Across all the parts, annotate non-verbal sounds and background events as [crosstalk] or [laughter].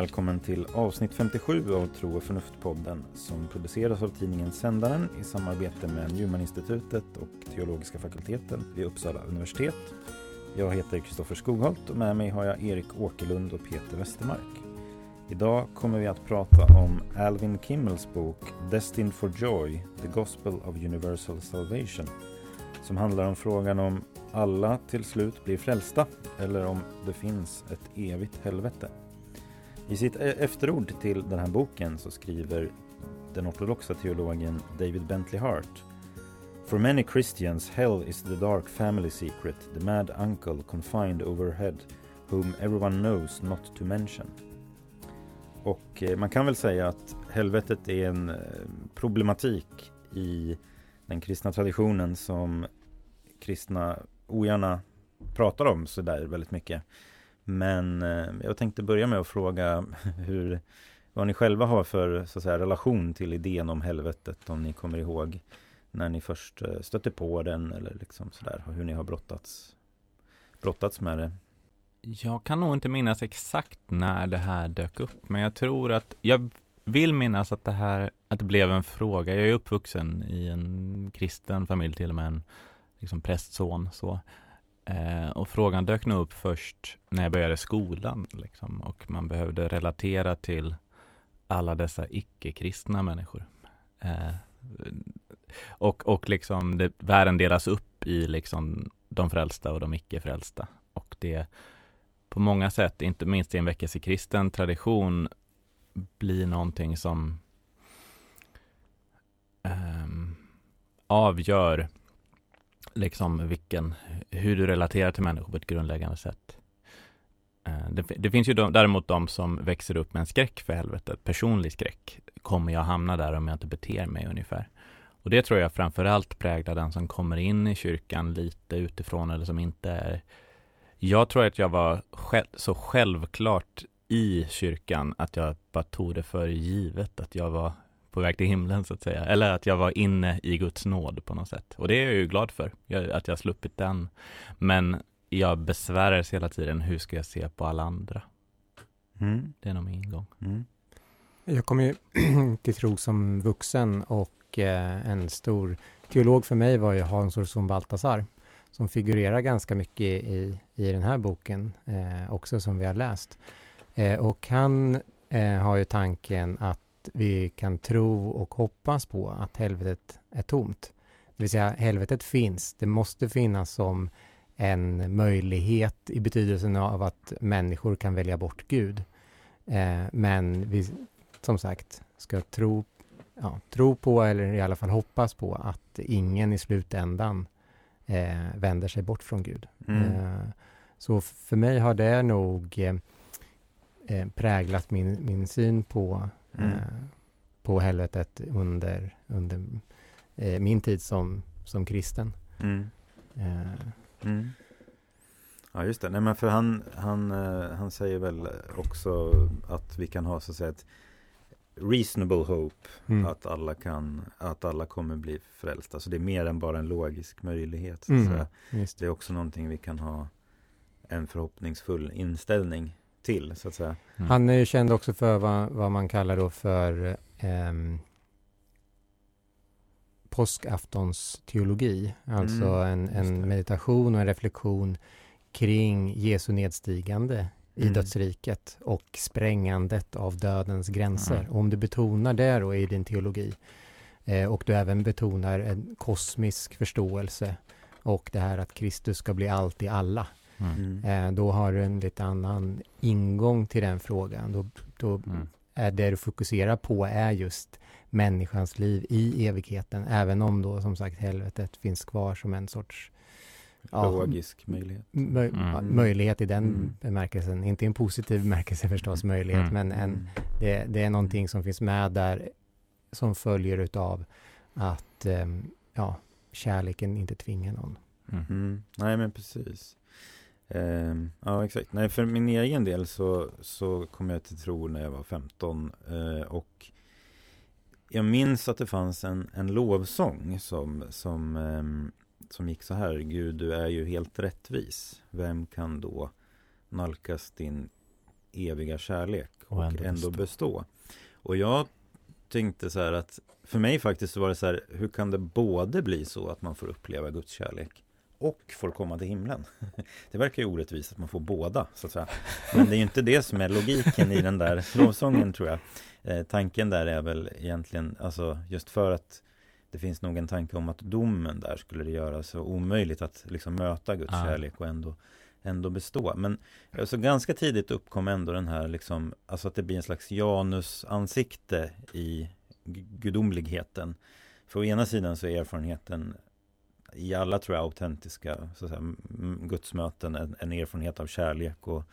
Välkommen till avsnitt 57 av Tro och förnuft-podden som produceras av tidningen Sändaren i samarbete med Newmaninstitutet och Teologiska fakulteten vid Uppsala universitet. Jag heter Kristoffer Skogholt och med mig har jag Erik Åkerlund och Peter Westermark. Idag kommer vi att prata om Alvin Kimmels bok Destined for Joy, The Gospel of Universal Salvation som handlar om frågan om alla till slut blir frälsta eller om det finns ett evigt helvete. I sitt e- efterord till den här boken så skriver den ortodoxa teologen David Bentley Hart For many Christians hell is the dark family secret, the mad uncle confined overhead whom everyone knows not to mention. Och eh, man kan väl säga att helvetet är en eh, problematik i den kristna traditionen som kristna ogärna pratar om sådär väldigt mycket. Men eh, jag tänkte börja med att fråga [laughs] hur, vad ni själva har för så att säga, relation till idén om helvetet, om ni kommer ihåg när ni först eh, stötte på den eller liksom sådär, hur ni har brottats, brottats med det. Jag kan nog inte minnas exakt när det här dök upp, men jag tror att jag vill minnas att det här, att det blev en fråga. Jag är uppvuxen i en kristen familj, till och med en liksom prästson så. Eh, och frågan dök nog upp först när jag började skolan liksom, och man behövde relatera till alla dessa icke-kristna människor. Eh, och, och liksom det, världen delas upp i liksom de frälsta och de icke-frälsta. Och det på många sätt, inte minst i en väckelsekristen tradition, blir någonting som eh, avgör liksom vilken, hur du relaterar till människor på ett grundläggande sätt. Eh, det, det, finns ju de, däremot de som växer upp med en skräck för helvetet, personlig skräck. Kommer jag hamna där om jag inte beter mig ungefär? Och det tror jag framförallt präglar den som kommer in i kyrkan lite utifrån eller som inte är jag tror att jag var själv, så självklart i kyrkan att jag bara tog det för givet att jag var på väg till himlen så att säga. Eller att jag var inne i Guds nåd på något sätt. Och det är jag ju glad för, att jag sluppit den. Men jag besvärades hela tiden, hur ska jag se på alla andra? Mm. Det är nog min ingång. Mm. Jag kom ju [clears throat] till tro som vuxen och eh, en stor teolog för mig var ju Hans Olsson Baltasar som figurerar ganska mycket i, i den här boken eh, också som vi har läst. Eh, och han har ju tanken att vi kan tro och hoppas på att helvetet är tomt. Det vill säga, helvetet finns. Det måste finnas som en möjlighet i betydelsen av att människor kan välja bort Gud. Eh, men vi, som sagt, ska tro, ja, tro på, eller i alla fall hoppas på, att ingen i slutändan eh, vänder sig bort från Gud. Mm. Eh, så för mig har det nog eh, präglat min, min syn på, mm på helvetet under, under eh, min tid som, som kristen. Mm. Eh. Mm. Ja just det, nej men för han, han, eh, han säger väl också att vi kan ha så att säga ett reasonable hope mm. att alla kan, att alla kommer bli frälsta. Så det är mer än bara en logisk möjlighet. Så mm. Det är också någonting vi kan ha en förhoppningsfull inställning till så att säga. Mm. Han är ju känd också för vad, vad man kallar då för eh, påskaftonsteologi. Alltså mm, en, en meditation och en reflektion kring Jesu nedstigande i mm. dödsriket och sprängandet av dödens gränser. Mm. om du betonar det då i din teologi eh, och du även betonar en kosmisk förståelse och det här att Kristus ska bli allt i alla. Mm. Eh, då har du en lite annan ingång till den frågan. Då, då mm är det du fokuserar på är just människans liv i evigheten, även om då som sagt helvetet finns kvar som en sorts ja, logisk möjlighet. Mö mm. Möjlighet i den mm. bemärkelsen, inte en positiv bemärkelse förstås, möjlighet, mm. men en, det, det, är någonting som finns med där som följer utav att um, ja, kärleken inte tvingar någon. Mm. Mm. Nej, men precis. Uh, ja, exakt. Nej, för min egen del så, så kom jag till tro när jag var 15 uh, och jag minns att det fanns en, en lovsång som, som, um, som gick så här. Gud, du är ju helt rättvis. Vem kan då nalkas din eviga kärlek och, Och ändå, ändå bestå. bestå. Och jag tänkte så här att för mig faktiskt så var det så här, hur kan det både bli så att man får uppleva Guds kärlek och får komma till himlen? [laughs] Det verkar ju orättvist att man får båda, så att säga. Men det är ju inte det som är logiken i den där lovsången, tror jag. Eh, tanken där är väl egentligen, alltså just för att det finns nog en tanke om att domen där skulle det göra så omöjligt att liksom möta Guds Ah. kärlek och ändå, ändå bestå. Men alltså, ganska tidigt uppkom ändå den här, liksom, alltså att det blir en slags Janus-ansikte i gu- gudomligheten. För å ena sidan så är erfarenheten i alla tror jag autentiska så att säga, gudsmöten en, en erfarenhet av kärlek och,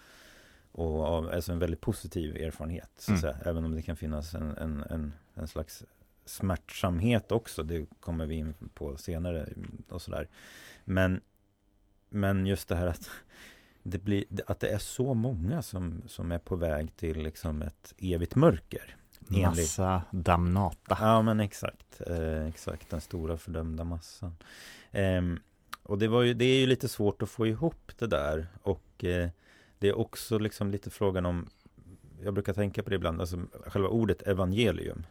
och av, alltså en väldigt positiv erfarenhet. Så att Mm. säga, även om det kan finnas en, en, en, en slags smärtsamhet också. Det kommer vi in på senare och sådär. Men, men just det här att det, blir, att det är så många som, som är på väg till liksom ett evigt mörker. Enligt- Massa damnata. Ja men exakt, eh, exakt den stora fördömda massan. Ehm, och det, var ju, det är ju lite svårt att få ihop det där och eh, det är också liksom lite frågan om, jag brukar tänka på det ibland, alltså själva ordet evangelium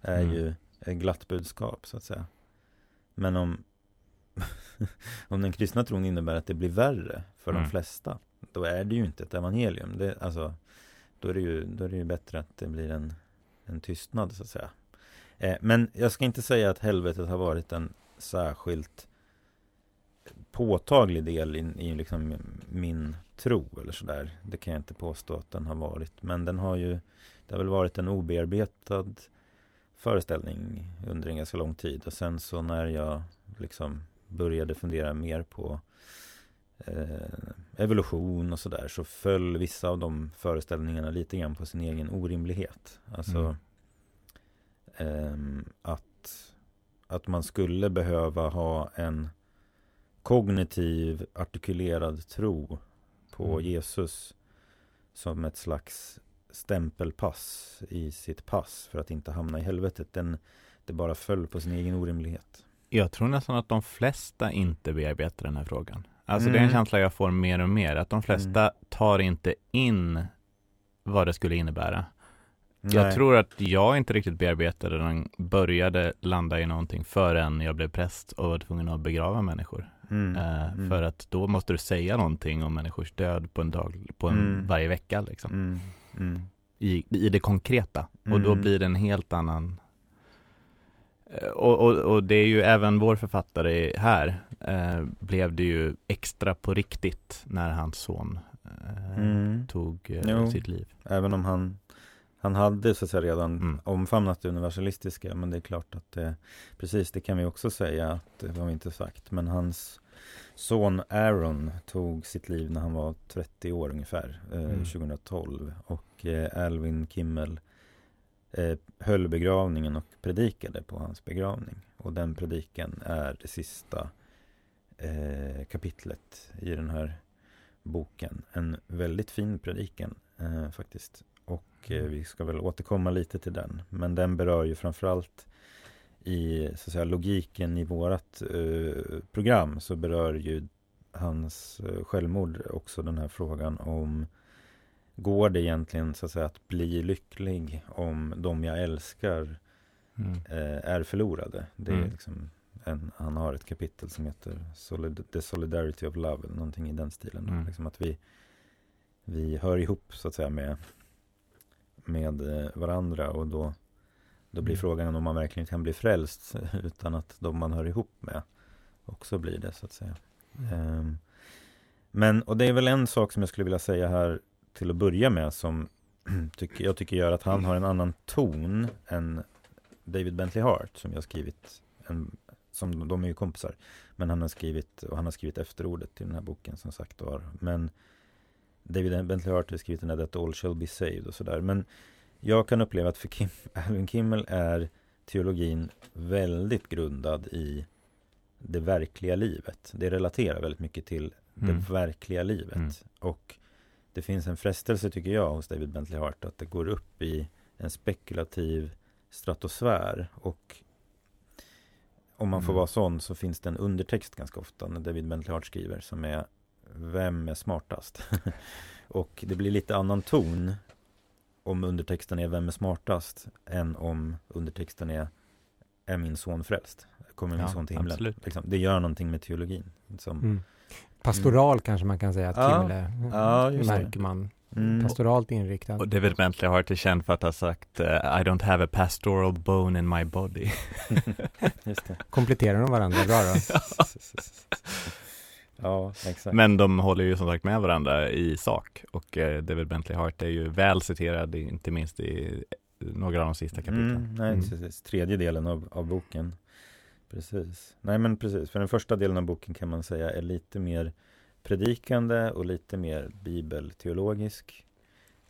är Mm. ju ett glatt budskap så att säga. Men om, [laughs] om den kristna tron innebär att det blir värre för de Mm. flesta, då är det ju inte ett evangelium. Det, alltså, då, är det ju, då är det ju bättre att det blir en, en tystnad så att säga. Eh, men jag ska inte säga att helvetet har varit en särskilt påtaglig del i, i liksom min tro eller sådär. Det kan jag inte påstå att den har varit. Men den har ju, det har väl varit en obearbetad föreställning under en ganska lång tid. Och sen så när jag liksom började fundera mer på eh, evolution och sådär så föll vissa av de föreställningarna lite grann på sin egen orimlighet. Alltså Mm. ehm, att, att man skulle behöva ha en kognitiv artikulerad tro på Mm. Jesus som ett slags stämpelpass i sitt pass för att inte hamna i helvetet. Den, det bara föll på sin egen orimlighet. Jag tror nästan att de flesta inte bearbetar den här frågan. Alltså det är en Mm. känsla jag får mer och mer, att de flesta tar inte in vad det skulle innebära. Jag tror att jag inte riktigt bearbetade den, började landa i någonting förrän jag blev präst och var tvungen att begrava människor. Mm. Eh, Mm. För att då måste du säga någonting om människors död på en dag, på en, Mm. varje vecka liksom. Mm. Mm. I, I det konkreta. Och då Mm. blir det en helt annan Eh, och, och, och det är ju även vår författare här eh, blev det ju extra på riktigt när hans son tog sitt liv. Även om han han hade så att säga redan Mm. omfamnat det universalistiska men det är klart att det precis det kan vi också säga att det har vi inte sagt. Men hans son Aaron tog sitt liv när han var 30 år ungefär eh, Mm. 2012 och eh, Alvin Kimmel eh, höll begravningen och predikade på hans begravning. Och den predikan är det sista eh, kapitlet i den här boken. En väldigt fin predikan eh, faktiskt och eh, vi ska väl återkomma lite till den. Men den berör ju framförallt i så att säga, logiken i vårat eh, program så berör ju hans eh, självmord också den här frågan om Går det egentligen så att säga att bli lycklig om de jag älskar Mm. eh, är förlorade? Det är Mm. liksom en, han har ett kapitel som heter Solid The Solidarity of Love eller någonting i den stilen. Mm. Liksom att vi, vi hör ihop så att säga med, med eh, varandra och då, då blir Mm. frågan om man verkligen kan bli frälst [laughs] utan att de man hör ihop med också blir det så att säga. Ehm, men, och det är väl en sak som jag skulle vilja säga här till att börja med som [clears throat] tycker, jag tycker gör att han har en annan ton än David Bentley Hart som jag har skrivit en, som de är ju kompisar men han har skrivit och han har skrivit efterordet till den här boken som sagt var men David Bentley Hart har skrivit den där That All Shall Be Saved och sådär men jag kan uppleva att för Kim, [laughs] Alvin Kimmel är teologin väldigt grundad i det verkliga livet. Det relaterar väldigt mycket till Mm. det verkliga livet. Mm. Och det finns en frestelse tycker jag hos David Bentley Hart att det går upp i en spekulativ stratosfär och om man får Mm. vara sån så finns det en undertext ganska ofta när David Bentley Hart skriver som är vem är smartast? [laughs] och det blir lite annan ton om undertexten är vem är smartast än om undertexten är är min son frälst? Kommer min Ja, son till himlen? Liksom, det gör någonting med teologin. Som, Mm. Pastoral kanske man kan säga att Ja. Kim är, Ja, just det. märker man. mm, Pastoralt inriktad. Och David Bentley har till känd för att ha sagt eh, I don't have a pastoral bone in my body. [laughs] just det. Kompletterar de varandra bra då? [laughs] ja, exakt. Men de håller ju som sagt med varandra i sak och eh, David Bentley Hart är ju väl citerad, inte minst i några av de sista kapitlen. Mm, nej, Mm. precis. Tredje delen av, av boken. Precis. Nej, men precis. För den första delen av boken kan man säga är lite mer predikande och lite mer bibelteologisk.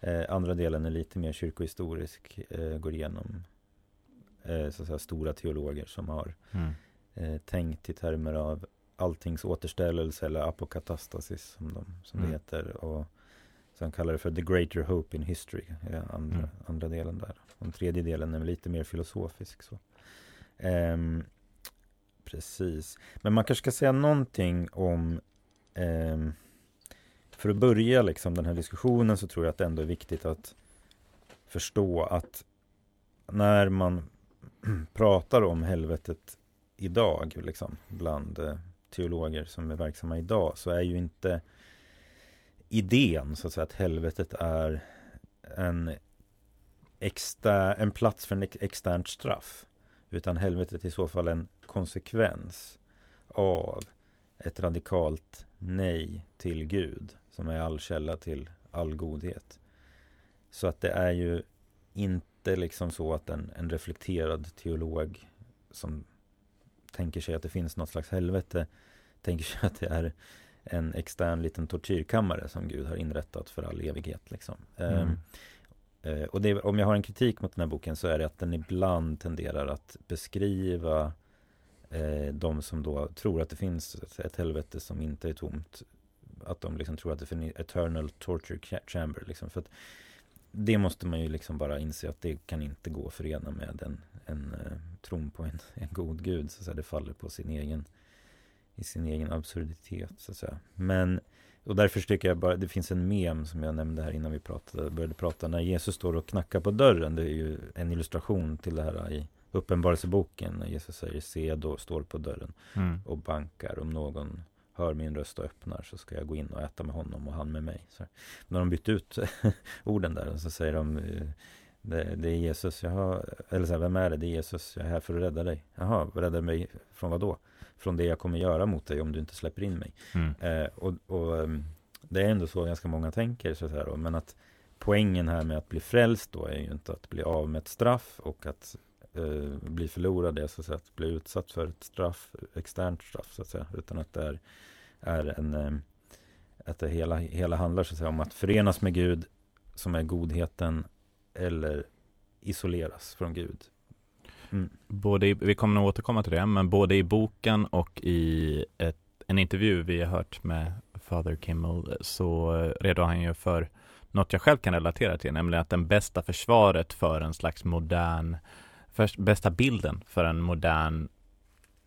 Eh, andra delen är lite mer kyrkohistorisk, eh, går igenom eh, så att säga, stora teologer som har Mm. eh, tänkt i termer av alltings återställelse eller apokatastasis som, de, som Mm. det heter. Och sen kallar det för the greater hope in history, är andra, Mm. andra delen där. Den tredje delen är lite mer filosofisk. Så. Ehm, precis. Men man kanske ska säga någonting om ehm, för att börja liksom den här diskussionen så tror jag att det ändå är viktigt att förstå att när man [clears throat] pratar om helvetet idag, liksom, bland eh, teologer som är verksamma idag, så är ju inte idén, så att säga, att helvetet är en, exter, en plats för en ex- externt straff. Utan helvetet är i så fall en konsekvens av ett radikalt nej till Gud, som är all källa till all godhet. Så att det är ju inte liksom så att en, en reflekterad teolog som tänker sig att det finns något slags helvete tänker sig att det är en extern liten tortyrkammare som Gud har inrättat för all evighet. Liksom. Mm. Ehm, eh, och det, om jag har en kritik mot den här boken så är det att den ibland tenderar att beskriva eh, de som då tror att det finns ett, helvete som inte är tomt. Att de liksom tror att det finns eternal torture cha- chamber. Liksom. För att det måste man ju liksom bara inse att det kan inte gå att förena med en, en eh, tron på en, en god gud. Så att säga. Det faller på sin egen, i sin egen absurditet. Så att säga. Men, och därför tycker jag bara, det finns en mem som jag nämnde här innan vi pratade, började prata. När Jesus står och knackar på dörren, det är ju en illustration till det här i Uppenbarelseboken. När Jesus säger se då står på dörren Mm. och bankar. Om någon hör min röst och öppnar så ska jag gå in och äta med honom och han med mig. Så när de bytt ut [laughs] orden där så säger de eh, det, det är Jesus, jaha, eller så här, vem är det? Det är Jesus, jag är här för att rädda dig. Jaha, rädda mig från vad då? Från det jag kommer göra mot dig om du inte släpper in mig. Mm. Eh, och, och ehm, det är ändå så ganska många tänker, så säga då, men att poängen här med att bli frälst då är ju inte att bli av med ett straff och att eh, bli förlorad är så att, säga, att bli utsatt för ett straff, externt straff så att säga, utan att det är, är en eh, att det hela, hela handlar så att säga om att förenas med Gud som är godheten eller isoleras från Gud. Mm. Både i, vi kommer nog återkomma till det, men både i boken och i ett, en intervju vi har hört med Father Kimmel så redogör han ju för något jag själv kan relatera till, nämligen att den bästa försvaret för en slags modern, för, bästa bilden för en modern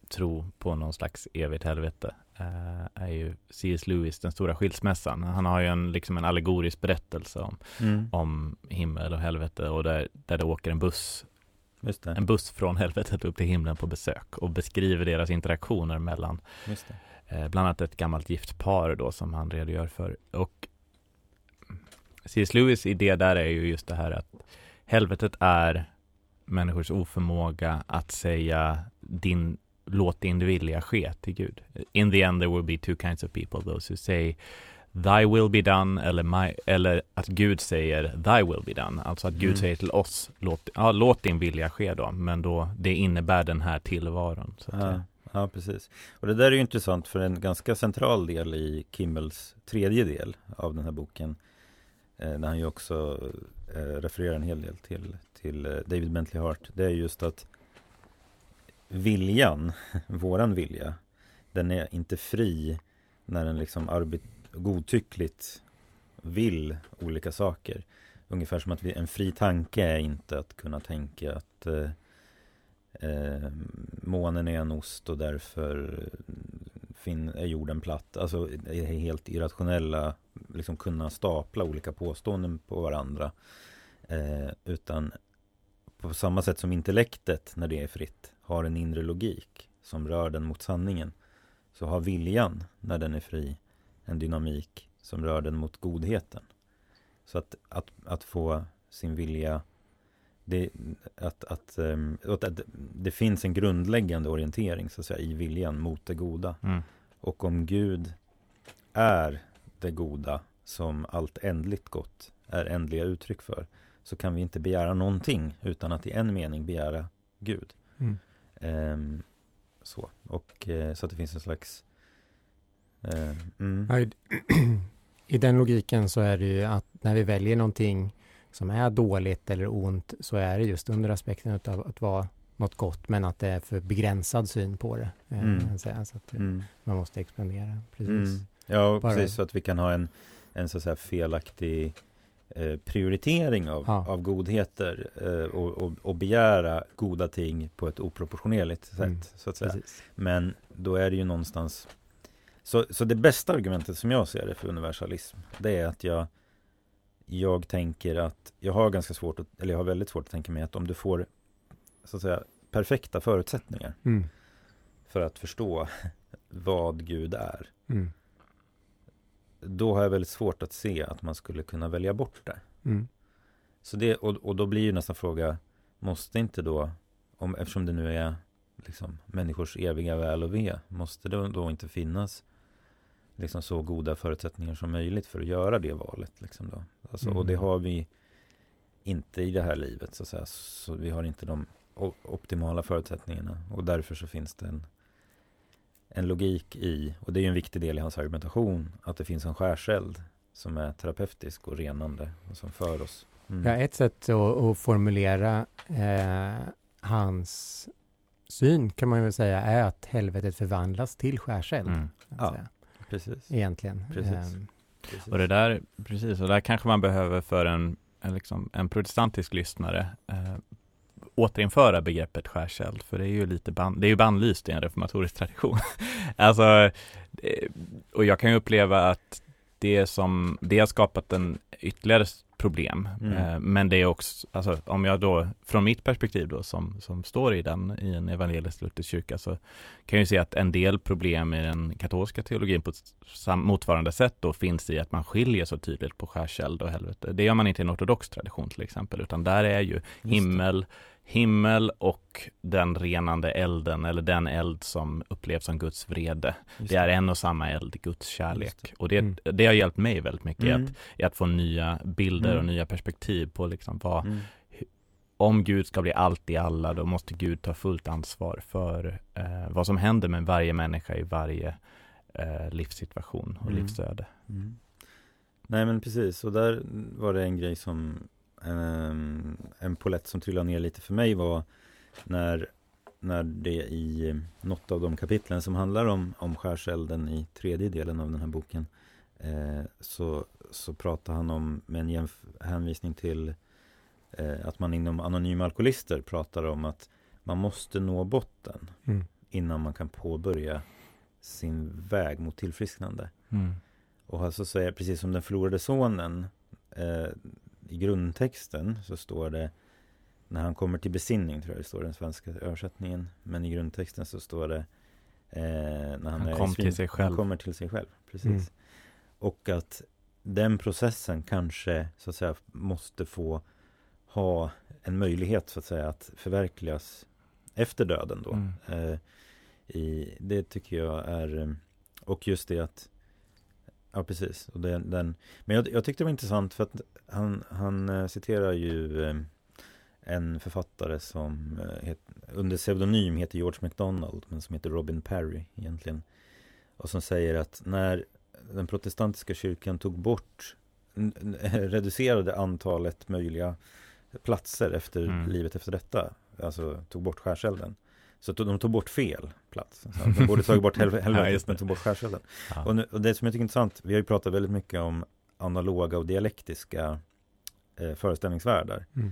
tro på någon slags evigt helvete eh, är ju C.S. Lewis, den stora skilsmässan. Han har ju en, liksom en allegorisk berättelse om, Mm. om himmel och helvete och där, där det åker en buss. En buss från helvetet upp till himlen på besök och beskriver deras interaktioner mellan eh, bland annat ett gammalt gift par då som han redogör för. Och C.S. Lewis idé där är ju just det här att helvetet är människors oförmåga att säga din låt din vilja ske till Gud. In the end there will be two kinds of people, those who say Thy will be done eller, my, eller att Gud säger Thy will be done. Alltså att Gud Mm. säger till oss låt, ja, låt din vilja ske då, men då det innebär den här tillvaron. Ja, ja, precis. Och det där är ju intressant för en ganska central del i Kimmels tredje del av den här boken. Eh, där han ju också eh, refererar en hel del till, till eh, David Bentley Hart. Det är just att viljan, [laughs] våran vilja, den är inte fri när den liksom arbet, godtyckligt vill olika saker. Ungefär som att vi, en fri tanke är inte att kunna tänka att eh, eh, månen är en ost och därför fin, är jorden platt. Alltså är helt irrationella, liksom kunna stapla olika påståenden på varandra. Eh, utan på samma sätt som intellektet, när det är fritt, har en inre logik som rör den mot sanningen. Så har viljan, när den är fri, en dynamik som rör den mot godheten. Så att, att, att få sin vilja det, att, att, um, att, det finns en grundläggande orientering så att säga, i viljan mot det goda. Mm. Och om Gud är det goda som allt ändligt gott är ändliga uttryck för så kan vi inte begära någonting utan att i en mening begära Gud. Mm. Um, så, och uh, så att det finns en slags mm. ja, i, [clears throat] I den logiken så är det ju att när vi väljer någonting som är dåligt eller ont så är det just under aspekten av att vara något gott men att det är för begränsad syn på det. Eh, Mm. Så att Mm. man måste expandera. Precis. Mm. Ja, Bara- precis. Så att vi kan ha en, en så att säga felaktig eh, prioritering av, Ja. av godheter eh, och, och, och begära goda ting på ett oproportionerligt sätt. Mm. Så att säga. Precis. Men då är det ju någonstans så, så det bästa argumentet som jag ser det för universalism Det är att jag Jag tänker att Jag har ganska svårt att, eller jag har väldigt svårt att tänka mig att om du får Så att säga perfekta förutsättningar Mm. För att förstå [laughs] vad Gud är Mm. Då har jag väldigt svårt att se att man skulle kunna välja bort det Mm. Så det, och, och då blir ju nästa fråga Måste inte då om, Eftersom det nu är liksom, människors eviga väl och ve Måste det då inte finnas liksom, så goda förutsättningar som möjligt för att göra det valet liksom då? Alltså, Och det Mm. har vi inte i det här livet så att säga Så vi har inte de optimala förutsättningarna Och därför så finns det en En logik i Och det är ju en viktig del i hans argumentation Att det finns en skärseld Som är terapeutisk och renande och som för oss Mm. Ja, ett sätt att, att formulera eh, hans syn kan man väl säga är att helvetet förvandlas till skärseld. Mm. Ja. säga, Precis. Egentligen. Precis. Ehm, Precis. Och det där, precis, och där kanske man behöver för en, en, liksom, en protestantisk lyssnare eh, återinföra begreppet skärseld, för det är ju lite ban, det är ju bannlyst i en reformatorisk tradition. [laughs] alltså, eh, och jag kan ju uppleva att det som, det har skapat en ytterligare problem. Mm. Eh, men det är också, alltså om jag då, från mitt perspektiv då, som, som står i den, i en evangelisk luthersk kyrka, så kan jag ju se att en del problem i den katolska teologin på motsvarande sätt då finns i att man skiljer så tydligt på skärseld och helvete. Det gör man inte i en ortodox tradition till exempel, utan där är ju himmel, himmel och den renande elden eller den eld som upplevs som Guds vrede. Just Det är en och samma eld, Guds kärlek. det. Och det, Mm. det har hjälpt mig väldigt mycket Mm. att, i att få nya bilder och Mm. nya perspektiv på liksom vad, Mm. om Gud ska bli allt i alla, då måste Gud ta fullt ansvar för eh, vad som händer med varje människa i varje eh, livssituation och Mm. livsöde. Mm. Nej men precis, och där var det en grej som ehm, En polett som trillade ner lite för mig var När När det i något av de kapitlen som handlar om, om skärselden i tredje delen av den här boken eh, Så, så pratar han om med en jämf- hänvisning till eh, Att man inom anonyma alkoholister pratar om att Man måste nå botten mm. innan man kan påbörja sin väg mot tillfrisknande. Och alltså säger, precis som den förlorade sonen eh, I grundtexten så står det När han kommer till besinning tror jag det står i den svenska översättningen Men i grundtexten så står det eh, när han, Han kom till sig själv. Han kommer till sig själv, precis Mm. Och att den processen kanske så att säga måste få ha en möjlighet så att säga att förverkligas efter döden då. Mm. Eh, i, det tycker jag är Och just det att Ja precis och den, den, Men jag, jag tyckte det var intressant för att Han, han eh, citerar ju eh, En författare som eh, het, Under pseudonym heter George MacDonald Men som heter Robin Parry egentligen Och som säger att när Den protestantiska kyrkan tog bort [laughs] Reducerade antalet möjliga Platser efter Mm. livet efter detta Alltså tog bort skärselden så de tog bort fel plats. Så de borde tagit bort [laughs] Ja, helvetet men tog bort skärselden. Ja. Och, nu, och det som jag tycker är intressant, vi har ju pratat väldigt mycket om analoga och dialektiska eh, föreställningsvärldar. Mm.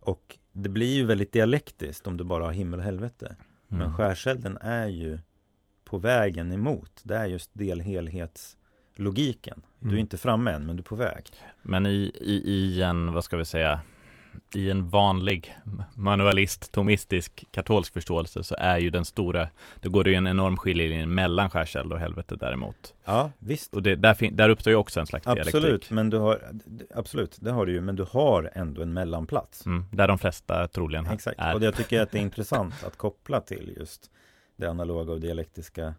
Och det blir ju väldigt dialektiskt om du bara har himmel och helvete. Men Mm. skärselden är ju på vägen emot. Det är just delhelhetslogiken. Du är Mm. inte framme än, men du är på väg. Men i, i, i en, vad ska vi säga, i en vanlig manualist, tomistisk, katolsk förståelse så är ju den stora, då går det ju en enorm skiljelinje mellan skärseld och helvete däremot. Ja, visst. Och det, där, där uppstår ju också en slags Absolut, dialektik. men du har, absolut, det har du ju, men du har ändå en mellanplats. Mm, där de flesta troligen har- Exakt, är. och jag tycker att det är intressant att koppla till just det analoga och dialektiska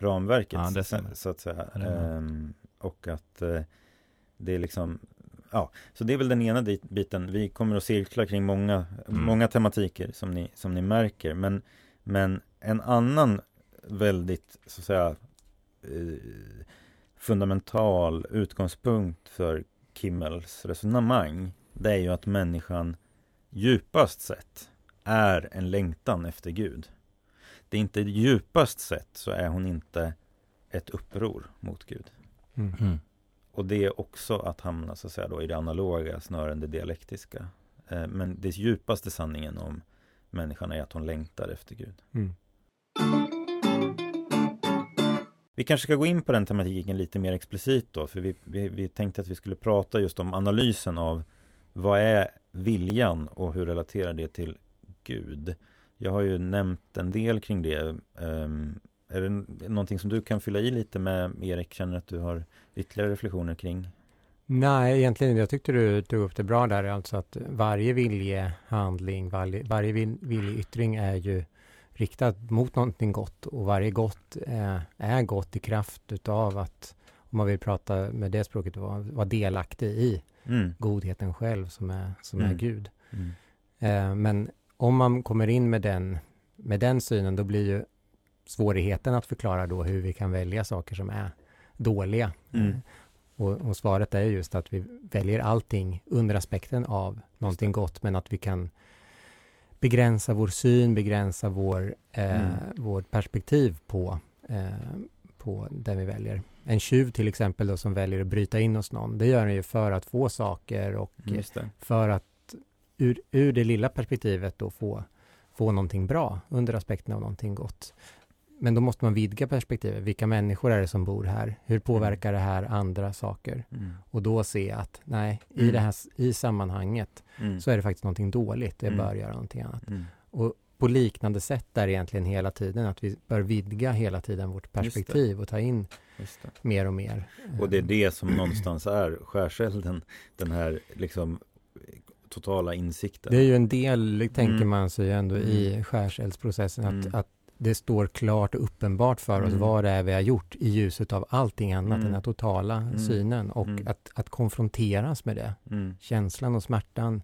ramverket. Ja, så, så att säga. Ehm, och att eh, det är liksom, ja, så det är väl den ena biten. Vi kommer att cirkla kring många, Mm. många tematiker som ni, som ni märker. Men, men en annan väldigt, så att säga, eh, fundamental utgångspunkt för Kimmels resonemang, det är ju att människan djupast sett är en längtan efter Gud. Det är inte djupast sett så är hon inte ett uppror mot Gud. Mm. Och det är också att hamna så att säga då i det analoga snarare än det dialektiska. Eh, Men det djupaste sanningen om människan är att hon längtar efter Gud. Mm. Vi kanske ska gå in på den tematiken lite mer explicit då, för vi, vi, vi tänkte att vi skulle prata just om analysen av vad är viljan och hur relaterar det till Gud? Jag har ju nämnt en del kring det. Ehm, är det någonting som du kan fylla i lite med, Erik? Känner att du har ytterligare reflektioner kring? Nej, egentligen, jag tyckte du tog upp det bra där, alltså att varje viljehandling, varje, varje vil- viljeyttring är ju riktad mot någonting gott och varje gott är, är gott i kraft utav att, om man vill prata med det språket, vara, vara delaktig i Mm. godheten själv som är, som är Mm. Gud. Mm. Eh, men om man kommer in med den, med den synen, då blir ju svårigheten att förklara då hur vi kan välja saker som är dåliga. Mm. Eh, Och, och svaret är just att vi väljer allting under aspekten av någonting gott, men att vi kan begränsa vår syn, begränsa vår, eh, Mm. vårt perspektiv på, eh, på det vi väljer. En tjuv till exempel då som väljer att bryta in hos någon, det gör den ju för att få saker och Mm, för att ur, ur det lilla perspektivet då få, få någonting bra under aspekten av någonting gott. Men då måste man vidga perspektivet. Vilka människor är det som bor här? Hur påverkar det här andra saker? Mm. Och då se att nej, i Mm. det här i sammanhanget Mm. så är det faktiskt någonting dåligt. Det Mm. bör göra någonting annat. Mm. Och på liknande sätt är det egentligen hela tiden att vi bör vidga hela tiden vårt perspektiv och ta in mer och mer. Och det är det som någonstans är skärselden, den här liksom totala insikten. Det är ju en del, tänker Mm. man sig ändå, i Mm. skärseldsprocessen, att, Mm. att det står klart och uppenbart för oss Mm. vad det är vi har gjort i ljuset av allting annat, Mm. den här totala Mm. synen och Mm. att, att konfronteras med det, Mm. känslan och smärtan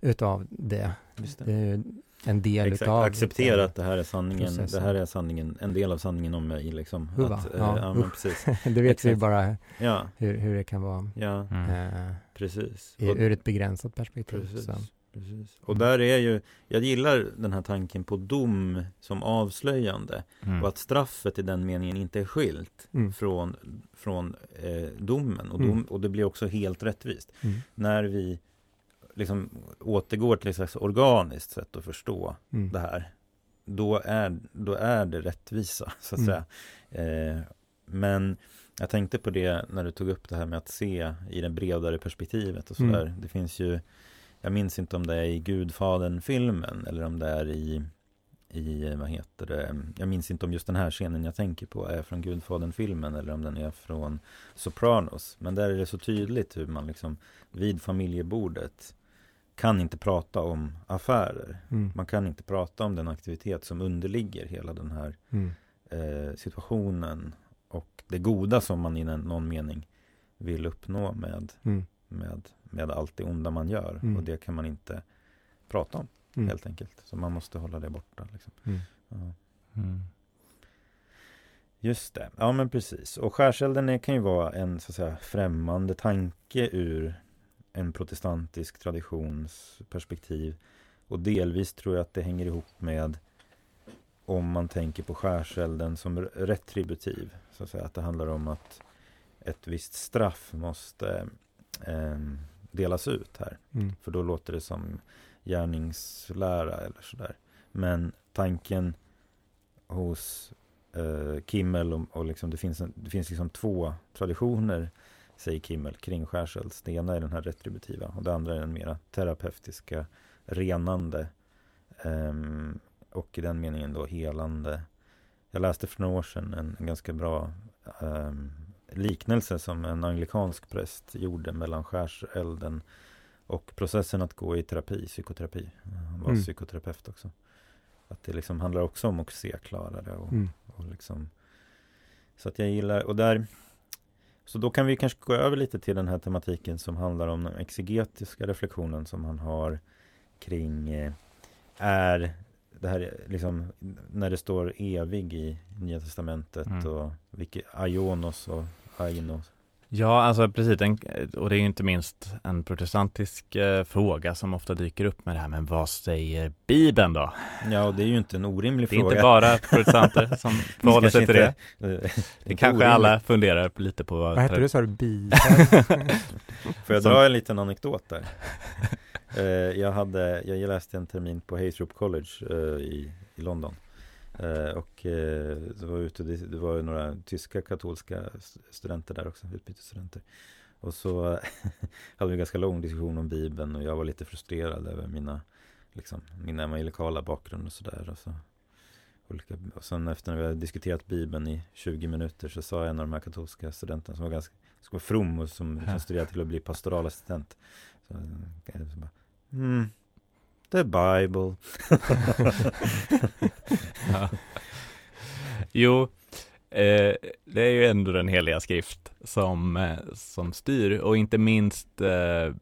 utav det. Just Det det. en del Exakt, utav acceptera att det här är sanningen, processen. det här är sanningen, en del av sanningen om mig liksom. Huva, Att, eh, ja, ja, men usch. precis. [laughs] det vet vi Exakt. bara Ja, hur, hur det kan vara ja, eh, precis. i, ur ett begränsat perspektiv. Precis. Så. Precis. Och där är ju, jag gillar den här tanken på dom som avslöjande. Mm. Och att straffet i den meningen inte är skilt Mm. från, från eh, domen. Och, Mm. dom, och det blir också helt rättvist. Mm. När vi liksom återgår till ett slags organiskt sätt att förstå Mm. det här. Då är, då är det rättvisa, [laughs] så att Mm. säga. Eh, men jag tänkte på det när du tog upp det här med att se i det bredare perspektivet och Mm. sådär. Det finns ju, jag minns inte om det är i Gudfadern-filmen eller om det är i, i, vad heter det, jag minns inte om just den här scenen jag tänker på är från Gudfadern-filmen eller om den är från Sopranos. Men där är det så tydligt hur man liksom vid familjebordet kan inte prata om affärer. Mm. Man kan inte prata om den aktivitet som underligger hela den här Mm. eh, situationen och det goda som man i någon mening vill uppnå med, Mm. med, med allt det onda man gör. Mm. Och det kan man inte prata om Mm. helt enkelt. Så man måste hålla det borta. Liksom. Mm. Ja. Mm. Just det, ja men precis. Och skärselden är, kan ju vara en så att säga främmande tanke ur en protestantisk traditions perspektiv. Och delvis tror jag att det hänger ihop med om man tänker på skärselden som retributiv. Så att säga att det handlar om att ett visst straff måste eh, delas ut här. Mm. För då låter det som gärningslära eller sådär. Men tanken hos eh, Kimmel och, och liksom, det finns, en, det finns liksom två traditioner säger Kimmel kring skärsels. Det ena är den här retributiva och det andra är den mera terapeutiska, renande um, och i den meningen då helande. Jag läste för några år sedan en, en ganska bra um, liknelse som en anglikansk präst gjorde mellan skärselden och processen att gå i terapi, psykoterapi. Han var mm. psykoterapeut också. Att det liksom handlar också om att se klarare och, mm. och liksom Så att jag gillar, och där Så då kan vi kanske gå över lite till den här tematiken som handlar om den exegetiska reflektionen som han har kring eh, Är det här liksom när det står evig i Nya Testamentet mm. och vilket Aionos och Ainos Ja, alltså precis, en, och det är inte minst en protestantisk eh, fråga som ofta dyker upp med det här, men vad säger Bibeln då? Ja, och det är ju inte en orimlig fråga. Det är inte bara protestanter [laughs] som förhåller sig till det. Det, det kanske orimlig. alla funderar lite på. Vad, vad heter det, sa du, Bibeln? [laughs] Får jag dra en liten anekdot där? [laughs] uh, jag, hade, jag läste en termin på Haysrope College uh, i, i London. Eh, och eh, det var ute, det, det var några tyska katolska studenter där också, utbytesstudenter. Och så [laughs] hade vi en ganska lång diskussion om Bibeln och jag var lite frustrerad över mina, liksom, min evangelikala bakgrund och sådär. Och, så, olika, och sen efter när vi hade diskuterat Bibeln i 20 minuter så sa en av de här katolska studenterna som var ganska som var from och som, som studerade till att bli pastoralassistent. Så, så bara, mm, The Bible. [laughs] ja. Jo, eh, det är ju ändå den heliga skrift som, eh, som styr och inte minst eh, eh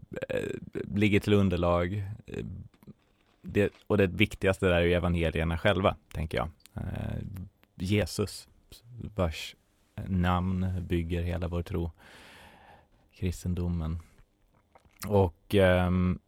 ligger till underlag. Eh, det, och det viktigaste där är ju evangelierna själva, tänker jag. Eh, Jesus, vars namn bygger hela vår tro, kristendomen. Och ehm,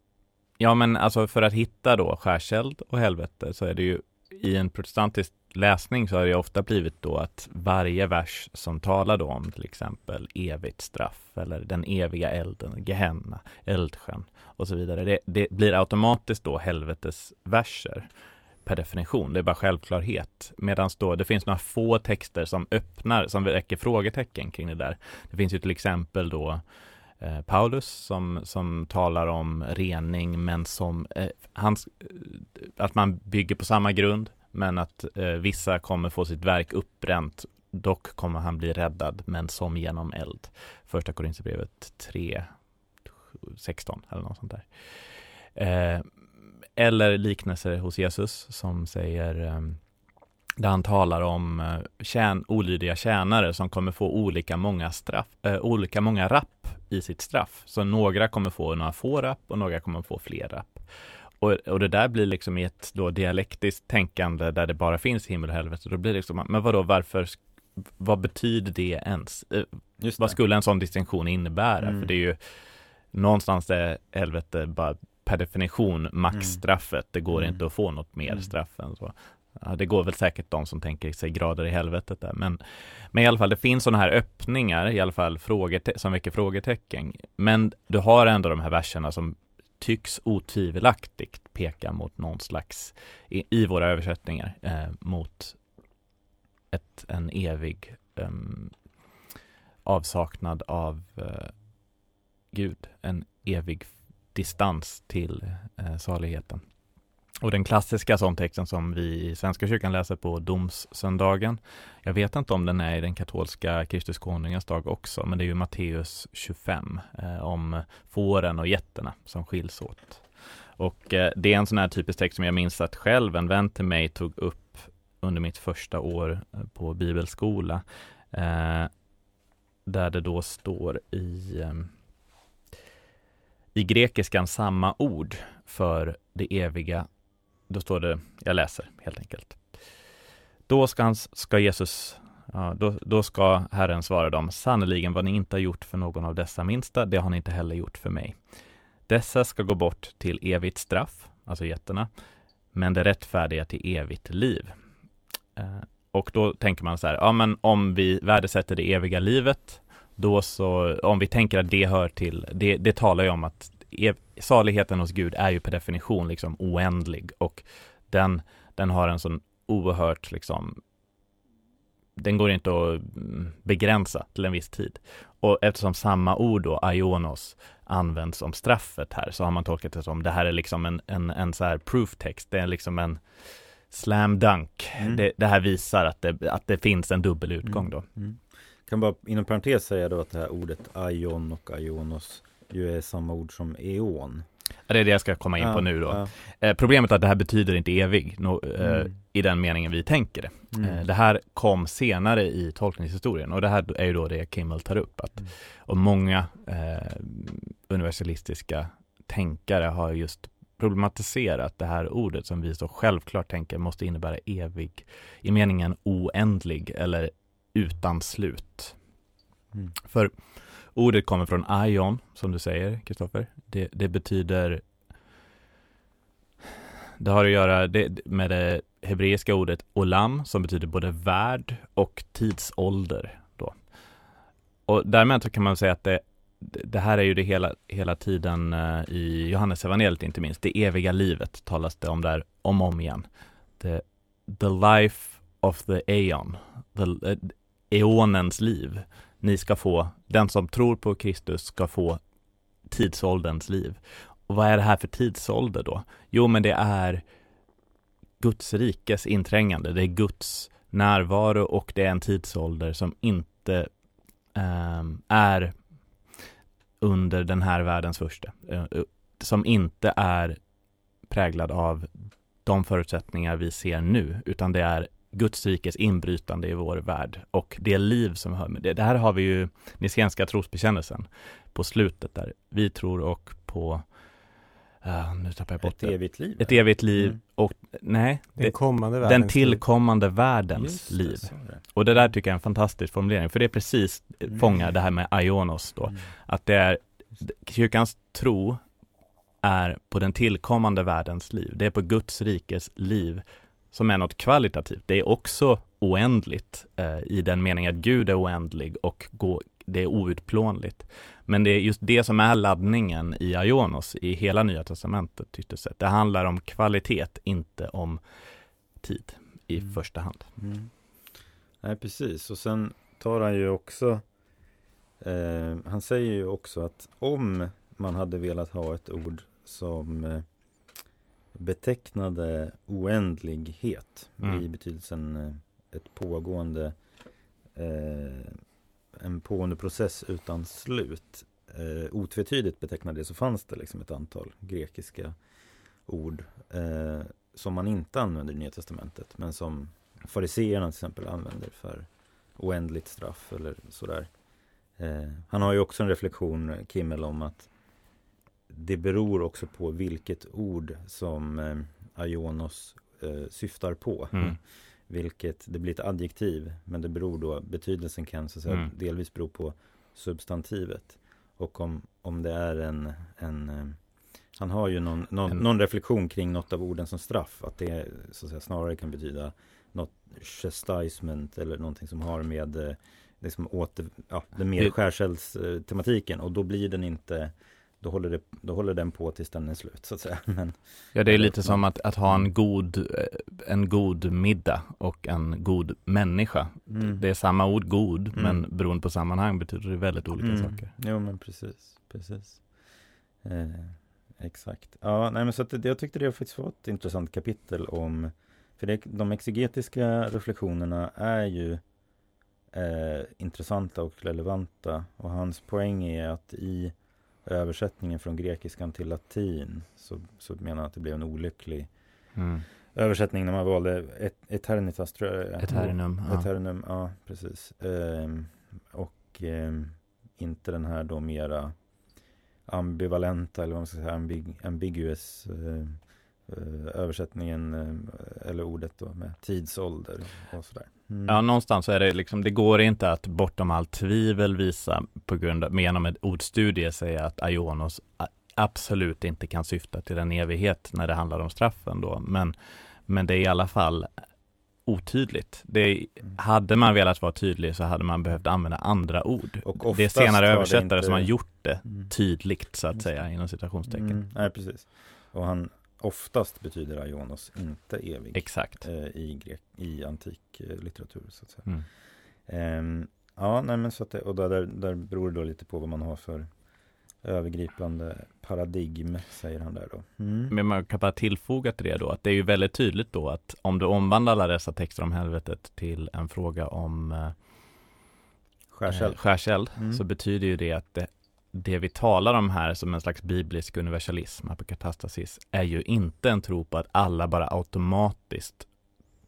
Ja, men alltså för att hitta då skärseld och helvete så är det ju i en protestantisk läsning så har det ofta blivit då att varje vers som talar då om till exempel evigt straff eller den eviga elden, Gehenna, eldsjön och så vidare. Det, det blir automatiskt då helvetes verser per definition. Det är bara självklarhet. Medan då det finns några få texter som öppnar, som väcker frågetecken kring det där. Det finns ju till exempel då Eh, Eh, Paulus som, som talar om rening men som eh, hans, eh, att man bygger på samma grund men att eh, vissa kommer få sitt verk uppbränt dock kommer han bli räddad men som genom eld. Första Korinthierbrevet 3 16 eller något sånt där. Eh, eller liknelser hos Jesus som säger eh, där han talar om eh, tjän, olydiga tjänare som kommer få olika många straff, äh, olika många rapp i sitt straff. Så några kommer få några få rapp och några kommer få fler rapp. Och, och det där blir liksom i ett då dialektiskt tänkande där det bara finns himmel och helvete. Då blir det liksom, men vadå, varför, vad betyder det ens? Eh, det. Vad skulle en sån distinktion innebära? Mm. För det är ju någonstans är helvete bara per definition maxstraffet. Mm. Det går mm. inte att få något mer mm. straff än så. Ja, det går väl säkert de som tänker sig grader i helvetet där, men, men i alla fall, det finns sådana här öppningar, i alla fall frågete- som väcker frågetecken. Men du har ändå de här verserna som tycks otvivelaktigt peka mot någon slags, i, i våra översättningar, eh, mot ett, en evig eh, avsaknad av eh, Gud, en evig distans till eh, saligheten. Och den klassiska sån texten som vi i Svenska kyrkan läser på domssöndagen, jag vet inte om den är i den katolska Kristus konungens dag också, men det är ju Matteus 25 eh, om fåren och getterna som skiljs åt. Och eh, det är en sån här typisk text som jag minns att själv en vän till mig tog upp under mitt första år eh, på bibelskola, eh, där det då står i eh, i grekiskan samma ord för det eviga då står det, jag läser helt enkelt. Då ska, han, ska Jesus, ja, då, då ska Herren svara dem, sannerligen vad ni inte har gjort för någon av dessa minsta, det har ni inte heller gjort för mig. Dessa ska gå bort till evigt straff, alltså getterna, men det rättfärdiga till evigt liv. Eh, och då tänker man så här, ja men om vi värdesätter det eviga livet, då så, om vi tänker att det hör till, det, det talar ju om att saligheten hos Gud är ju per definition liksom oändlig och den, den har en sån oerhört liksom den går inte att mm, begränsa till en viss tid. Och eftersom samma ord då, aionos, används som straffet här så har man tolkat det som det här är liksom en, en, en så här proof text, det är liksom en slam dunk. Mm. Det, det, här visar att det, att det finns en dubbel utgång mm. då. Mm. Kan bara inom parentes säga då att det här ordet aion och aionos ju är samma ord som eon. Det är det jag ska komma in ja, på nu då. Ja. Eh, problemet är att det här betyder inte evig no, eh, mm. i den meningen vi tänker det. Mm. Eh, det här kom senare i tolkningshistorien och det här är ju då det Kimmel tar upp. Att, mm. Och många eh, universalistiska tänkare har just problematiserat det här ordet som vi så självklart tänker måste innebära evig i meningen oändlig eller utan slut. Mm. För ordet kommer från Ion, som du säger, Kristoffer. Det, det, betyder det har att göra det, med det hebreiska ordet olam som betyder både värld och tidsålder. Då. Och därmed så kan man säga att det, det här är ju det hela, hela tiden eh, i Johannes evangeliet inte minst. Det eviga livet talas det om där om och om igen. The, the life of the aeon, the, eh, eonens liv. Ni ska få, den som tror på Kristus ska få tidsålderns liv. Och vad är det här för tidsålder då? Jo, men det är Guds rikes inträngande. Det är Guds närvaro och det är en tidsålder som inte eh, är under den här världens första. Eh, eh, som inte är präglad av de förutsättningar vi ser nu, utan det är Guds rikes inbrytande i vår värld och det liv som hör med det. Det här har vi ju Nicenska trosbekännelsen på slutet där vi tror och på Uh, nu tappar jag bort Ett det. evigt liv? Ett evigt liv mm. och nej, den, kommande den tillkommande världens liv. Det, och det där tycker jag är en fantastisk formulering, för det är precis mm. fångar det här med Ionos då, mm. att det är kyrkans tro är på den tillkommande världens liv. Det är på Guds rikes liv som är något kvalitativt. Det är också oändligt eh, i den meningen att Gud är oändlig och gå, det är outplånligt. Men det är just det som är laddningen i Ionos i hela Nya Testamentet ytterst sett. Det handlar om kvalitet, inte om tid i mm. första hand. Mm. Nej, precis. Och sen tar han ju också eh, Han säger ju också att om man hade velat ha ett ord som eh, betecknade oändlighet mm. i betydelsen eh, ett pågående eh, en pågående process utan slut eh, otvetydigt betecknade det så fanns det liksom ett antal grekiska ord eh, som man inte använder i Nya Testamentet men som fariseerna till exempel använder för oändligt straff eller sådär. Eh, han har ju också en reflektion, Kimmel, om att det beror också på vilket ord som eh, Ionos eh, syftar på. Mm. Vilket, det blir ett adjektiv men det beror då, betydelsen kan så att säga mm. delvis bero på substantivet. Och om, om det är en, en eh, han har ju någon, någon, en, någon, reflektion kring något av orden som straff. Att det så att säga, snarare kan betyda något chastisement eller någonting som har med eh, liksom åter, ja, den mer skärsälstematiken. Och då blir den inte då håller, det, då håller den på tills den är slut så att säga. [laughs] Men, ja, det är lite som att, att ha en god, eh, en god middag och en god människa. Mm. Det är samma ord god, mm. men beroende på sammanhang betyder det väldigt olika mm. saker. Jo, men precis, precis. Eh, exakt. Ja, nej, men så att jag tyckte det faktiskt var ett intressant kapitel om, för det, de exegetiska reflektionerna är ju eh, intressanta och relevanta och hans poäng är att i översättningen från grekiskan till latin så, så menar han att det blev en olycklig mm. översättning när man valde et, Eternitas tror jag Eternum. Ja. Eternum, ja precis. Ehm, och ehm, inte den här då mera ambivalenta eller vad man ska säga ambig, ambiguous eh, översättningen eh, eller ordet då med tidsålder och sådär. Mm. Ja, någonstans så är det liksom, det går inte att bortom allt tvivel visa på grund av, genom en ordstudie säga att Ionos absolut inte kan syfta till en evighet när det handlar om straffen då, men, men det är i alla fall otydligt. Det, mm. hade man velat vara tydlig så hade man behövt använda andra ord. Och det är senare översättare inte... som har gjort det mm. tydligt så att säga inom citationstecken. Mm. Nej, precis. Och han, oftast betyder Ionos inte evig. Exakt. Eh, i, grek, i antik eh, litteratur så att säga. Mm. Ehm, ja, nej men så att det, och där, där beror det då lite på vad man har för övergripande paradigm, säger han där då. Mm. Men man kan bara tillfoga till det då att det är ju väldigt tydligt då att om du omvandlar alla dessa texter om helvetet till en fråga om eh, Skärseld. eh, skärseld Mm. så betyder ju det att det, det vi talar om här som en slags biblisk universalism, apokatastasis, är ju inte en tro på att alla bara automatiskt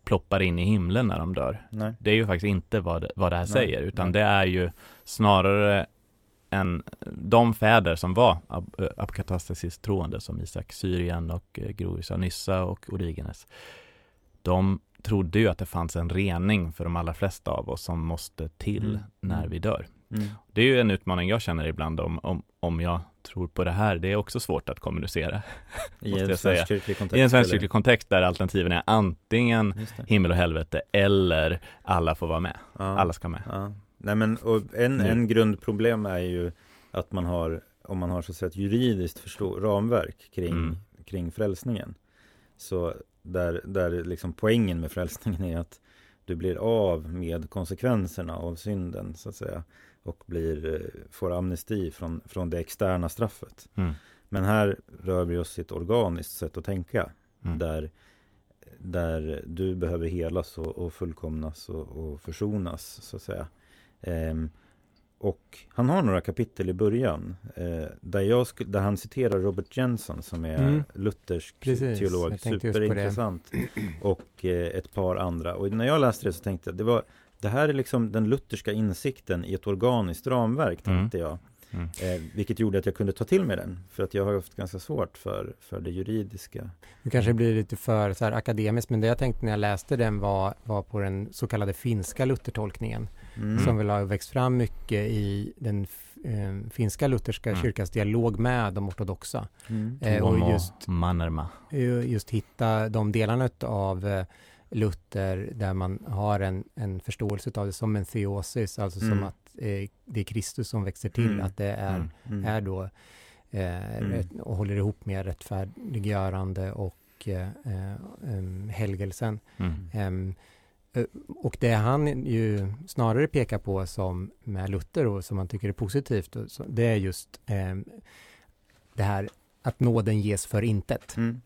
ploppar in i himlen när de dör. Nej. Det är ju faktiskt inte vad vad det här Nej, säger, utan nej. det är ju snarare än de fäder som var ap- apokatastasis troende som Isak Syrien och eh, Grovis av Nyssa och Origenes. De trodde ju att det fanns en rening för de allra flesta av oss som måste till Mm. när vi dör. Mm. Det är ju en utmaning jag känner ibland om, om, om jag tror på det här. Det är också svårt att kommunicera [laughs] I en jag säga. svenskkyrklig kontext. i en svensk kyrklig kontext där alternativen är antingen himmel och helvete eller alla får vara med. Ja. Alla ska med. Ja. Nej men och en, en grundproblem är ju att man har, om man har så att säga ett juridiskt förstå, ramverk kring, Mm. kring frälsningen. Så där, där liksom poängen med frälsningen är att du blir av med konsekvenserna av synden så att säga. Och blir, eh, får amnesti från, från det externa straffet. Mm. Men här rör vi oss i ett organiskt sätt att tänka. Mm. Där, där du behöver helas och, och fullkomnas och, och försonas så att säga. Ehm, och han har några kapitel i början eh, där, jag där han citerar Robert Jenson som är Mm. luthersk Precis, teolog. Superintressant. Och eh, ett par andra. Och när jag läste det så tänkte jag det var det här är liksom den lutherska insikten i ett organiskt ramverk, Mm. tänkte jag. Mm. Eh, vilket gjorde att jag kunde ta till mig den. För att jag har haft ganska svårt för, för det juridiska. Det kanske blir lite för så här, akademiskt, men det jag tänkte när jag läste den var, var på den så kallade finska luthertolkningen, Mm. som väl har växt fram mycket i den eh, finska lutherska Mm. kyrkans dialog med de ortodoxa. Mm. Eh, och just, Mannerma. eh, just hitta de delarna av eh, Luther där man har en, en förståelse av det som en theosis, alltså som Mm. att eh, det är Kristus som växer till, Mm. att det är, Mm. Mm. är då eh, Mm. och håller ihop med rättfärdiggörande och eh, eh, em, helgelsen. Eh, och det han ju snarare pekar på som med Luther och som man tycker är positivt, det är just det här att nåden ges för intet. Mm.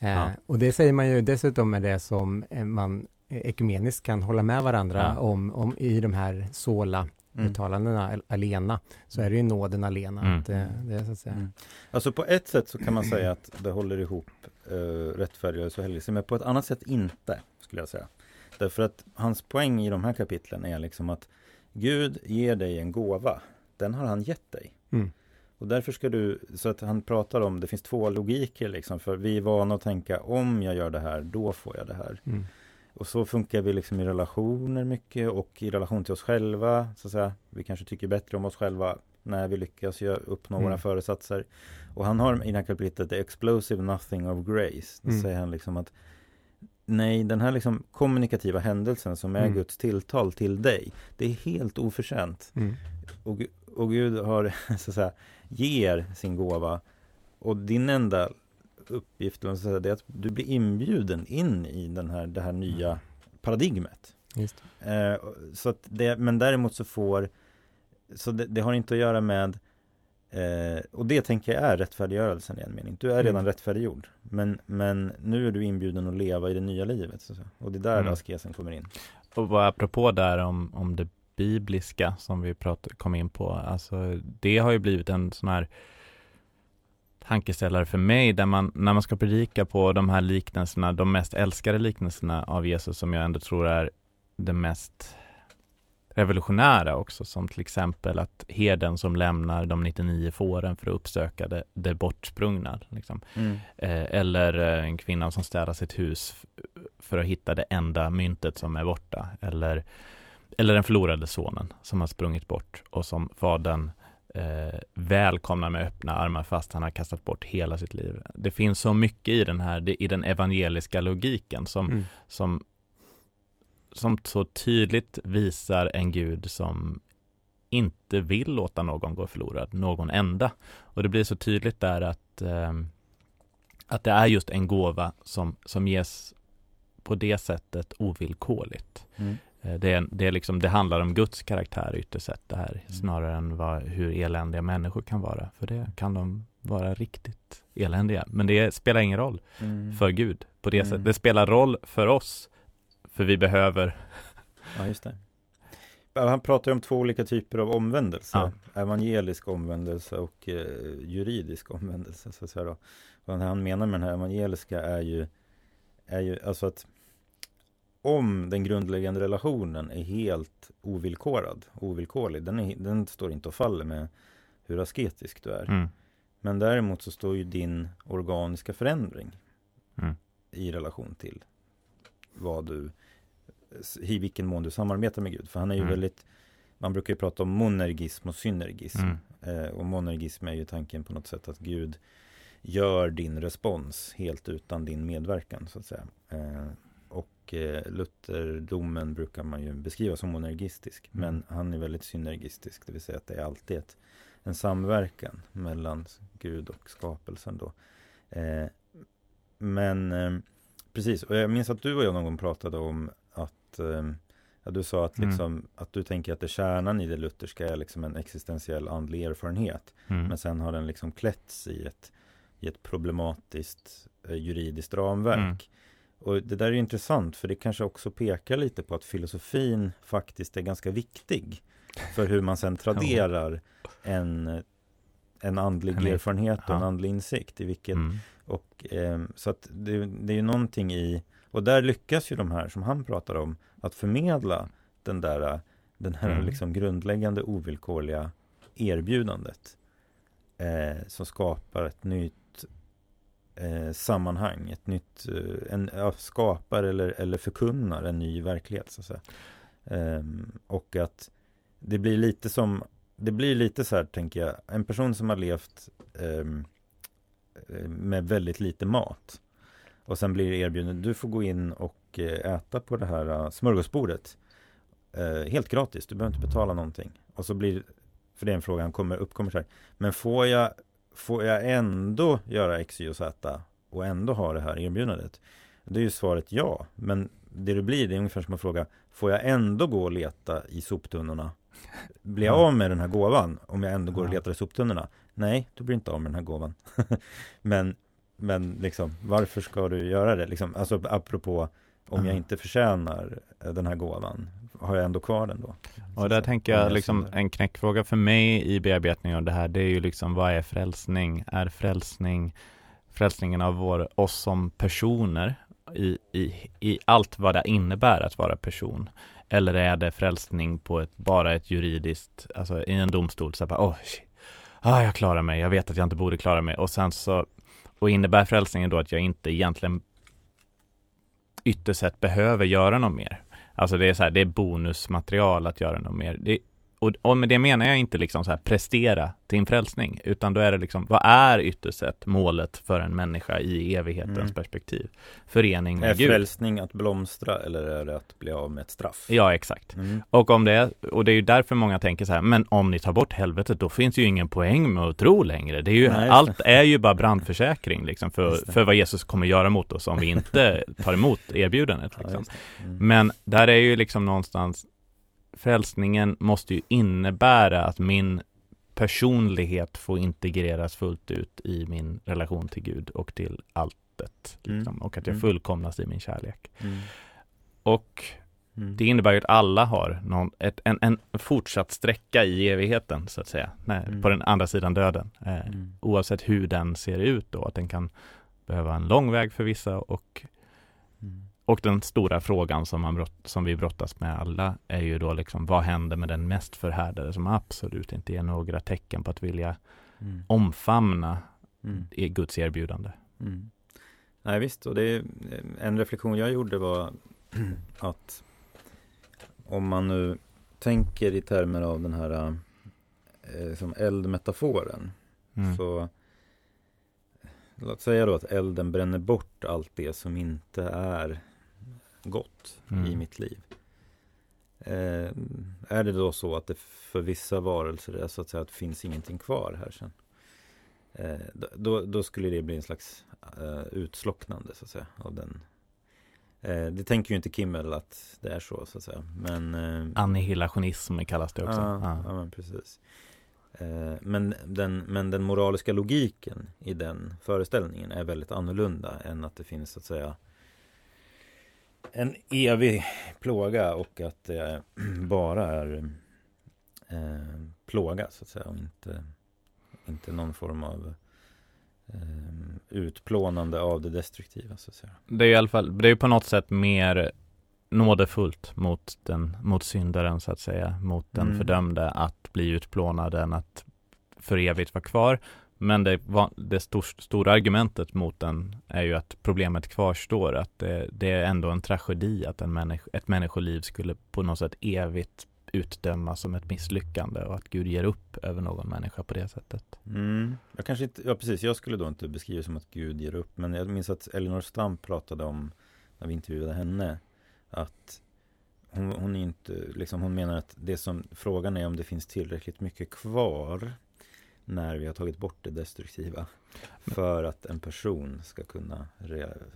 Eh, Ja. Och det säger man ju dessutom är det som eh, man ekumeniskt kan hålla med varandra Ja. om, om i de här sola Mm. uttalandena al- alena, så är det ju nåden alena. Mm. Att det, det är så att säga. Mm. Alltså på ett sätt så kan man säga att det håller ihop uh, rättfärdiggörelse och helgelse, men på ett annat sätt inte, skulle jag säga. Därför att hans poäng i de här kapitlen är liksom att Gud ger dig en gåva, den har han gett dig. Mm. Och därför ska du, så att han pratar om, det finns två logiker liksom, för vi är vana att tänka om jag gör det här, då får jag det här. Mm. Och så funkar vi liksom i relationer mycket och i relation till oss själva. Så att säga. Vi kanske tycker bättre om oss själva när vi lyckas uppnå Mm. våra föresatser. Och han har i det här kapitlet The Explosive Nothing of Grace. Då Mm. säger han liksom att Nej, den här liksom kommunikativa händelsen som är Mm. Guds tilltal till dig. Det är helt oförtjänt. Mm. Och, och Gud har, [laughs] så att säga, ger sin gåva. Och din enda uppgift så att säga, det är att du blir inbjuden in i den här, det här nya paradigmet. Just. Eh, så att det, men däremot så får Så det, det har inte att göra med eh, Och det tänker jag är rättfärdiggörelsen i en mening Du är redan Mm. rättfärdiggjord men, men nu är du inbjuden att leva i det nya livet så. Och det är där Mm. askesen kommer in Och apropå där om, om det bibliska som vi prat, kom in på, alltså det har ju blivit en sån här tankeställare för mig där man, när man ska predika på de här liknelserna, de mest älskade liknelserna av Jesus som jag ändå tror är det mest revolutionära också, som till exempel att herden som lämnar de 99 fåren för att uppsöka det, det bortsprungna. Liksom. mm. Eh, eller eh, en kvinna som städar sitt hus för att hitta det enda myntet som är borta. Eller, eller den förlorade sonen som har sprungit bort och som fadern eh, välkomnar med öppna armar fast han har kastat bort hela sitt liv. Det finns så mycket i den här, i den evangeliska logiken som, Mm. som, som så tydligt visar en Gud som inte vill låta någon gå förlorad, någon enda. Och det blir så tydligt där att, eh, att det är just en gåva som, som ges på det sättet ovillkorligt. Mm. Eh, det, är, det, är liksom, det handlar om Guds karaktär ytterst sett det här, Mm. snarare än vad, hur eländiga människor kan vara. För det kan de vara riktigt eländiga. Men det spelar ingen roll Mm. för Gud på det Mm. sättet. Det spelar roll för oss, för vi behöver [laughs] Ja, just det. Han pratar ju om två olika typer av omvändelse. Ja. Evangelisk omvändelse och eh, juridisk omvändelse. Så att säga då. Det han menar med den här evangeliska är ju, är ju alltså att om den grundläggande relationen är helt ovillkorad, ovillkorlig, den, är, den står inte och faller med hur asketisk du är. mm. Men däremot så står ju din organiska förändring Mm. i relation till vad du, i vilken mån du samarbetar med Gud. För han är ju Mm. väldigt, man brukar ju prata om monergism och synergism. Mm. Eh, och monergism är ju tanken på något sätt att Gud gör din respons helt utan din medverkan så att säga. Eh, och eh, Lutherdomen brukar man ju beskriva som monergistisk. Mm. Men han är väldigt synergistisk, det vill säga att det är alltid ett, en samverkan mellan Gud och skapelsen då. Eh, men eh, precis, och jag minns att du och jag någon gång pratade om att eh, ja, du sa att, Mm. liksom, att du tänker att det kärnan i det lutherska är liksom en existentiell andlig erfarenhet. Mm. Men sen har den liksom klätts i ett, i ett problematiskt eh, juridiskt ramverk. Mm. Och det där är intressant för det kanske också pekar lite på att filosofin faktiskt är ganska viktig för hur man sen traderar en, en andlig En- erfarenhet och en andlig insikt i vilket Mm. och ehm, så att det, det är ju någonting i och där lyckas ju de här som han pratar om att förmedla den där den här Mm. liksom grundläggande ovillkorliga erbjudandet eh, som skapar ett nytt eh, sammanhang, ett nytt, eh, en, ja, skapar eller, eller förkunnar en ny verklighet så att säga. Ehm, och att det blir lite som, det blir lite så här tänker jag, en person som har levt ehm, eh, med väldigt lite mat och sen blir erbjuden, du får gå in och eh, äta på det här eh, smörgåsbordet eh, helt gratis, du behöver inte betala någonting. Och så blir, för det är en fråga han kommer, uppkommer så här, men får jag, får jag ändå göra X, Y och Z och ändå ha det här erbjudandet? Det är ju svaret ja, men det det blir, det är ungefär som att fråga, får jag ändå gå och leta i soptunnorna? Blir jag Ja. av med den här gåvan om jag ändå går och letar i soptunnorna? Nej, du blir inte av med den här gåvan. [laughs] men, men liksom, varför ska du göra det? Liksom, alltså apropå om jag Ja. inte förtjänar den här gåvan, har jag ändå kvar den då? Och där tänker jag liksom en knäckfråga för mig i bearbetningen av det här, det är ju liksom vad är frälsning? Är frälsning frälsningen av vår, oss som personer i, i, i allt vad det innebär att vara person? Eller är det frälsning på ett, bara ett juridiskt, alltså i en domstol, så här bara, shit. ah, jag klarar mig, jag vet att jag inte borde klara mig och sen så, och innebär frälsningen då att jag inte egentligen ytterst sett behöver göra något mer? Alltså det är så här, det är bonusmaterial att göra något mer. Det, och, och med det menar jag inte liksom så här prestera till en frälsning, utan då är det liksom, vad är ytterst sett målet för en människa i evighetens Mm. perspektiv? Förening Är med Gud. frälsning att blomstra eller är det att bli av med ett straff? Ja, exakt. Mm. Och om det är, och det är ju därför många tänker så här, men om ni tar bort helvetet, då finns ju ingen poäng med att tro längre. Det är ju, Nej, det. allt är ju bara brandförsäkring liksom för, för vad Jesus kommer göra mot oss om vi inte [laughs] tar emot erbjudandet. Ja, Liksom. det. Mm. Men där är ju liksom någonstans Frälsningen måste ju innebära att min personlighet får integreras fullt ut i min relation till Gud och till alltet. Liksom, Mm. Och att jag Mm. fullkomnas i min kärlek. Mm. Och Mm. det innebär ju att alla har någon, ett, en, en fortsatt sträcka i evigheten, så att säga. Nej, Mm. På den andra sidan döden. Eh, Mm. Oavsett hur den ser ut då. Att den kan behöva en lång väg för vissa och Mm. Och den stora frågan som, man brott, som vi brottas med alla är ju då liksom vad händer med den mest förhärdade som absolut inte ger några tecken på att vilja Mm. omfamna Mm. Guds erbjudande. Mm. Nej visst, och det är, en reflektion jag gjorde var [clears throat] att om man nu tänker i termer av den här eh, som eldmetaforen Mm. så låt säga då att elden bränner bort allt det som inte är gott Mm. i mitt liv. Eh, är det då så att det för vissa varelser är så att säga att det finns ingenting kvar här sen? Eh, då, då skulle det bli en slags eh, utslocknande så att säga av den Eh, det tänker ju inte Kimmel att det är så, så att säga. Men... Eh, Annihilationism kallas det också. Ja, Ja. ja men precis. Eh, men, den, men den moraliska logiken i den föreställningen är väldigt annorlunda än att det finns så att säga en evig plåga och att det [clears throat] bara är eh, plåga så att säga och inte, inte någon form av eh, utplånande av det destruktiva så att säga. Det är i alla fall, det är på något sätt mer nådefullt mot den, mot syndaren så att säga, mot den Mm. fördömde att bli utplånad än att för evigt vara kvar. Men det, det stor, stora argumentet mot den är ju att problemet kvarstår, att det, det är ändå en tragedi att en människ, ett människoliv skulle på något sätt evigt utdömas som ett misslyckande och att Gud ger upp över någon människa på det sättet. Mm. Jag kanske inte, ja precis, jag skulle då inte beskriva det som att Gud ger upp Men jag minns att Elinor Stam pratade om När vi intervjuade henne Att hon, hon är inte, liksom hon menar att det som Frågan är om det finns tillräckligt mycket kvar när vi har tagit bort det destruktiva För att en person ska kunna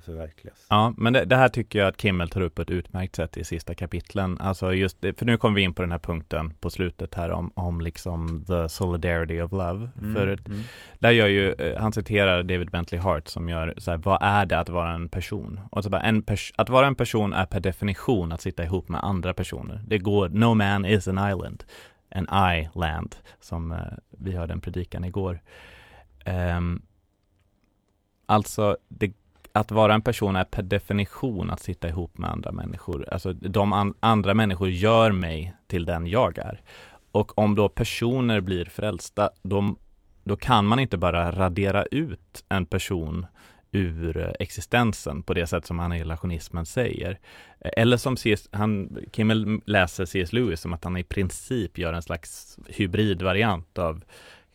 förverkligas Ja, men det, det här tycker jag att Kimmel tar upp på ett utmärkt sätt i sista kapitlen. Alltså just det, för nu kommer vi in på den här punkten på slutet här om, om liksom the solidarity of love. Mm, För mm. där gör ju, eh, han citerar David Bentley Hart som gör så här, vad är det att vara en person? Och så bara, en pers- att vara en person är per definition att sitta ihop med andra personer. Det går, no man is an island, an I-land, som eh, vi hörde en predikan igår. Um, alltså, det, att vara en person är per definition att sitta ihop med andra människor. Alltså, de an- andra människor gör mig till den jag är. Och om då personer blir frälsta, då, då kan man inte bara radera ut en person ur eh, existensen på det sätt som annihilationismen säger. Eh, eller som C.S. Han, Kimmel läser C.S. Lewis som att han i princip gör en slags hybridvariant av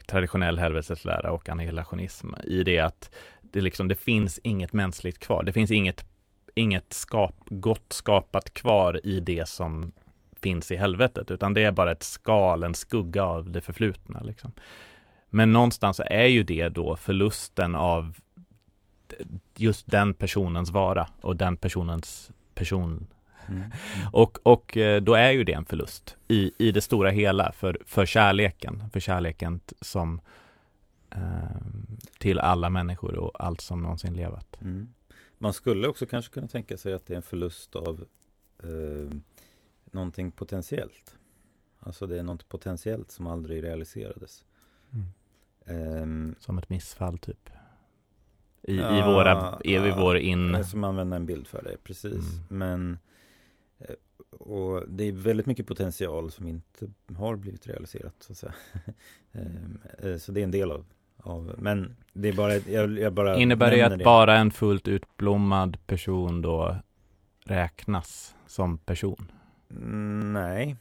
traditionell helveteslära och annihilationism i det att det, liksom, det finns inget mänskligt kvar. Det finns inget, inget skap, gott skapat kvar i det som finns i helvetet, utan det är bara ett skal, en skugga av det förflutna. Liksom. Men någonstans är ju det då förlusten av just den personens vara och den personens person. Mm. Och, och eh, då är ju det en förlust i, i det stora hela för, för kärleken, för kärleken som eh, till alla människor och allt som någonsin levat. Mm. Man skulle också kanske kunna tänka sig att det är en förlust av eh, någonting potentiellt. Alltså det är något potentiellt som aldrig realiserades. Mm. Ehm, Som ett missfall typ. I, i, Ja, våra, i, i ja, vår in... Som använder en bild för det, precis. Mm. Men eh, och det är väldigt mycket potential som inte har blivit realiserat så att säga. [laughs] Ehm, eh, så det är en del av, av men det är bara, jag, jag bara Innebär det att bara en fullt utblommad person då räknas som person? Mm, Nej,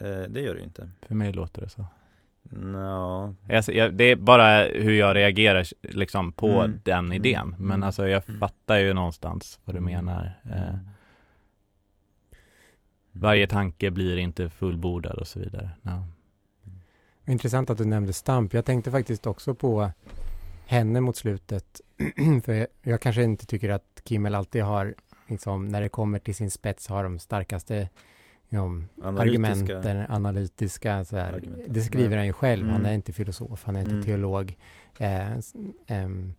eh, det gör det ju inte. För mig låter det så. Nå, Alltså, jag, det är bara hur jag reagerar liksom på Mm. den Mm. idén. Men Mm. alltså jag Mm. fattar ju någonstans vad du Mm. menar. Eh, varje tanke blir inte fullbordad och så vidare. Ja. Intressant att du nämnde Stamp. Jag tänkte faktiskt också på henne mot slutet. [clears throat] För jag, jag kanske inte tycker att Kimmel alltid har, liksom, när det kommer till sin spets, har de starkaste Analytiska. argumenten, analytiska. Så här. Argumenten. Det skriver han ju själv. Han Mm. är inte filosof, han är inte Mm. teolog. Eh, ehm,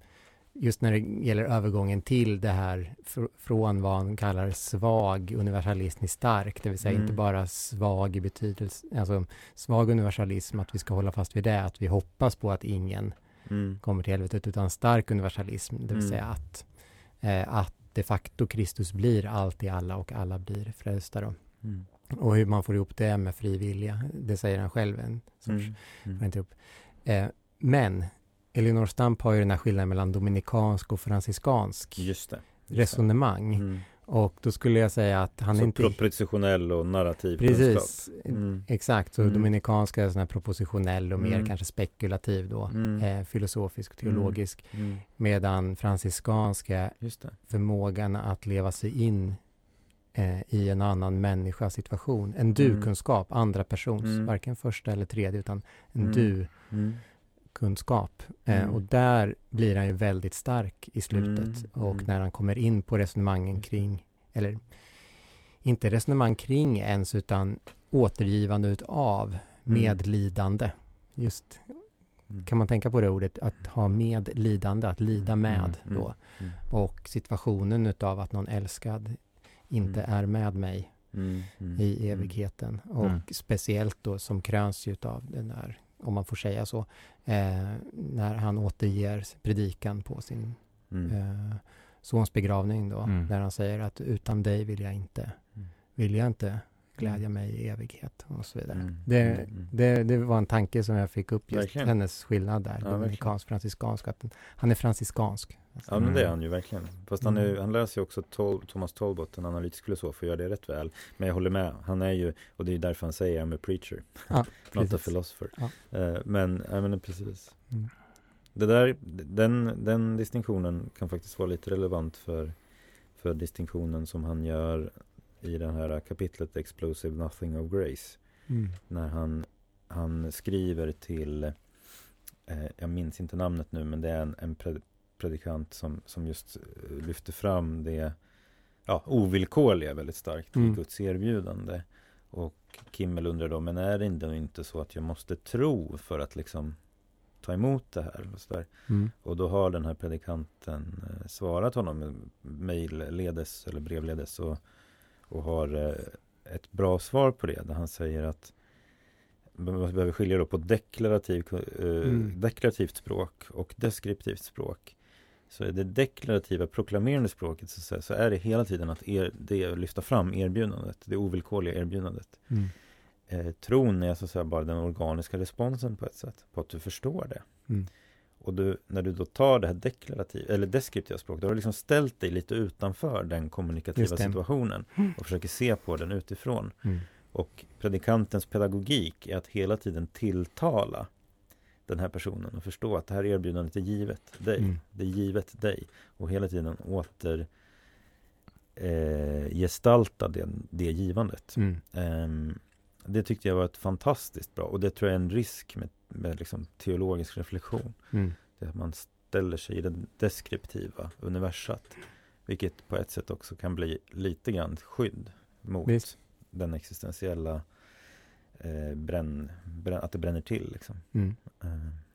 just när det gäller övergången till det här fr- från vad han kallar svag universalism till stark, det vill säga Mm. inte bara svag i betydelse, alltså svag universalism, att vi ska hålla fast vid det, att vi hoppas på att ingen Mm. kommer till helvetet, utan stark universalism, det vill Mm. säga att, eh, att de facto Kristus blir allt i alla och alla blir frälsta då. Mm. Och hur man får ihop det med fri vilja, det säger han själv, en sorts Mm. Mm. upp. Eh, men Elinor Stamp har ju den här skillnaden mellan dominikansk och franciskansk Just det. Just resonemang. Mm. Och då skulle jag säga att han så inte... propositionell och narrativ kunskap. Precis, Mm. exakt. Så Mm. dominikanska är sån här propositionell och mer Mm. kanske spekulativ då. Mm. Eh, filosofisk, teologisk. Mm. Medan franciskanska förmågan att leva sig in eh, i en annan människas situation. En du-kunskap, andra persons, Mm. varken första eller tredje, utan en Mm. du Mm. Eh, Mm. och där blir han ju väldigt stark i slutet. Mm, Och mm. när han kommer in på resonemangen kring eller inte resonemang kring ens, utan återgivande utav medlidande. Just Mm. kan man tänka på det ordet, att ha medlidande, att lida med Mm, mm, då. mm. Och situationen utav att någon älskad inte Mm. är med mig Mm, mm, i evigheten. Och speciellt då som kröns utav den där, om man får säga så, eh, när han återger predikan på sin eh, sons begravning då, Mm. där han säger att utan dig vill jag inte, vill jag inte glädja mig i evighet och så vidare. Mm, Det, mm, det, det var en tanke som jag fick upp just Verkligen. hennes skillnad där, verkligen. dominikansk, franciskansk, att han är franciskansk. Ja men det är Mm. han ju verkligen. Fast han, är, Mm. han läser ju också Tol, Thomas Talbot, en analytisk filosof, och gör det rätt väl. Men jag håller med, han är ju, och det är ju därför han säger I'm a preacher, Ja, [laughs] not a philosopher. Ja. Eh, men, ja men precis. Mm. Det där, den, den distinktionen kan faktiskt vara lite relevant för, för distinktionen som han gör i det här kapitlet Explosive Nothing of Grace. Mm. När han, han skriver till, eh, jag minns inte namnet nu, men det är en, en pred, predikant som, som just eh, lyfter fram det ja, ovillkorliga väldigt starkt i Mm. Guds erbjudande. Och Kimmel undrar då, men är det ändå inte så att jag måste tro för att liksom ta emot det här? Och. Mm. och då har den här predikanten eh, svarat honom mejlledes eller brevledes och, och har eh, ett bra svar på det där han säger att man behöver skilja då på deklarativ, eh, Mm. deklarativt språk och deskriptivt språk. Så i det deklarativa proklamerande språket så, så- så är det hela tiden att er, det lyfta fram erbjudandet, det ovillkorliga erbjudandet. Mm. Eh, tron är så att säga bara den organiska responsen på ett sätt, på att du förstår det. Mm. Och du, när du då tar det här deklarativa, eller deskriptiva språket, då har du liksom ställt dig lite utanför den kommunikativa situationen och försöker se på den utifrån. Mm. Och predikantens pedagogik är att hela tiden tilltala den här personen och förstå att det här erbjudandet är givet dig. Mm. Det är givet dig. Och hela tiden åter eh, gestalta det, det givandet. Mm. Ehm, det tyckte jag var ett fantastiskt bra och det tror jag är en risk med, med liksom teologisk reflektion. Mm. Det att man ställer sig i det deskriptiva universat. Vilket på ett sätt också kan bli lite grann skydd mot Visst. den existentiella eh, bränn, bränn, att det bränner till. Liksom. Mm. Eh,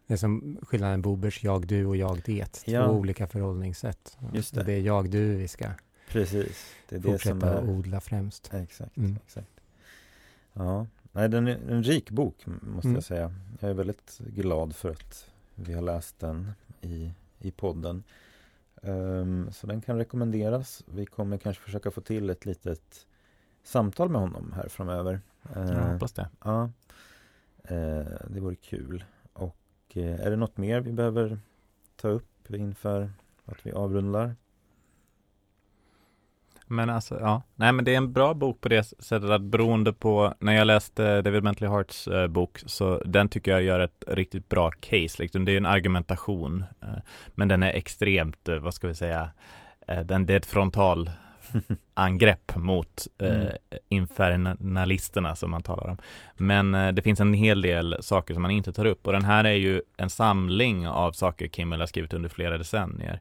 Det är som skillnaden Bobers jag du och jag det. Två Ja. olika förhållningssätt. Just det. det är jag du vi ska precis, det är det som fortsätta är odla främst. Exakt, Mm. exakt. Ja, nej, den är en rik bok måste Mm. jag säga. Jag är väldigt glad för att vi har läst den i, i podden. Ehm, så den kan rekommenderas. Vi kommer kanske försöka få till ett litet samtal med honom här framöver. Jag Uh, hoppas det. ja, Eh, det vore kul. Och eh, är det något mer vi behöver ta upp inför att vi avrundar? Men alltså, ja. Nej, men det är en bra bok på det sättet att beroende på, när jag läste David Bentley Harts eh, bok, så den tycker jag gör ett riktigt bra case. Liksom. Det är en argumentation, eh, men den är extremt, eh, vad ska vi säga, eh, den, det är ett frontal [laughs] angrepp mot eh, Mm. infernalisterna som man talar om. Men eh, det finns en hel del saker som man inte tar upp och den här är ju en samling av saker Kimmel har skrivit under flera decennier.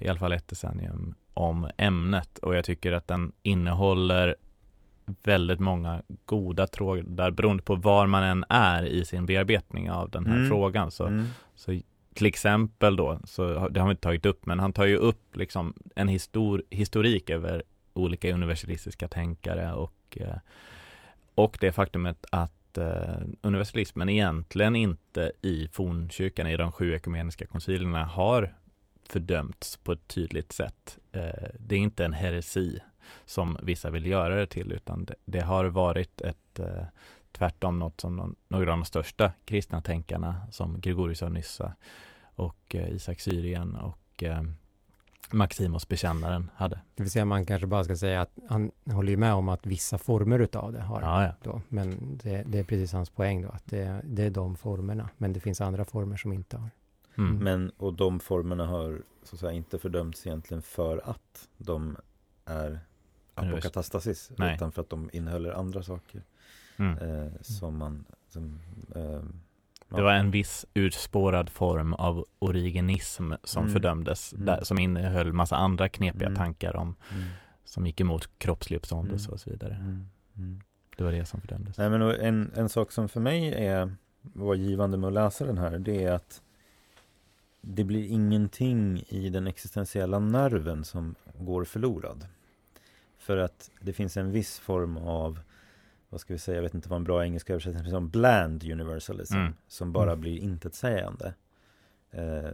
I alla fall ett decennium om ämnet och jag tycker att den innehåller väldigt många goda trådar beroende på var man än är i sin bearbetning av den här Mm. frågan. Så Mm. så till exempel då, så det har vi inte tagit upp, men han tar ju upp liksom en histor historik över olika universalistiska tänkare och, eh, och det faktumet att eh, universalismen egentligen inte i fornkyrkan, i de sju ekumeniska koncilierna har fördömts på ett tydligt sätt. Eh, det är inte en heresi som vissa vill göra det till, utan det, har varit ett eh, tvärtom något som några av de största kristna tänkarna som Gregorius av Nyssa och eh, Isak Syrien och Maximus bekännaren hade. Det vill säga man kanske bara ska säga att han håller ju med om att vissa former utav det har Ja, ja. då. Men det, det är precis hans poäng då, att det, det är de formerna. Men det finns andra former som inte har. Mm. Men, och de formerna har så att säga inte fördömts egentligen för att de är apokatastasis, Nej. utan för att de innehåller andra saker Mm. eh, som man som, eh, Det var en viss urspårad form av origenism som Mm. fördömdes, Mm. där, som innehöll massa andra knepiga Mm. tankar om Mm. som gick emot kroppslig uppståndelse Mm. och så vidare. Det var det som fördömdes. Nej, men en, en sak som för mig är var givande med att läsa den här, det är att det blir ingenting i den existentiella nerven som går förlorad. För att det finns en viss form av, vad ska vi säga, jag vet inte vad en bra engelska översättning är, som bland universalism, Mm. som bara Mm. blir intetsägande. Eh,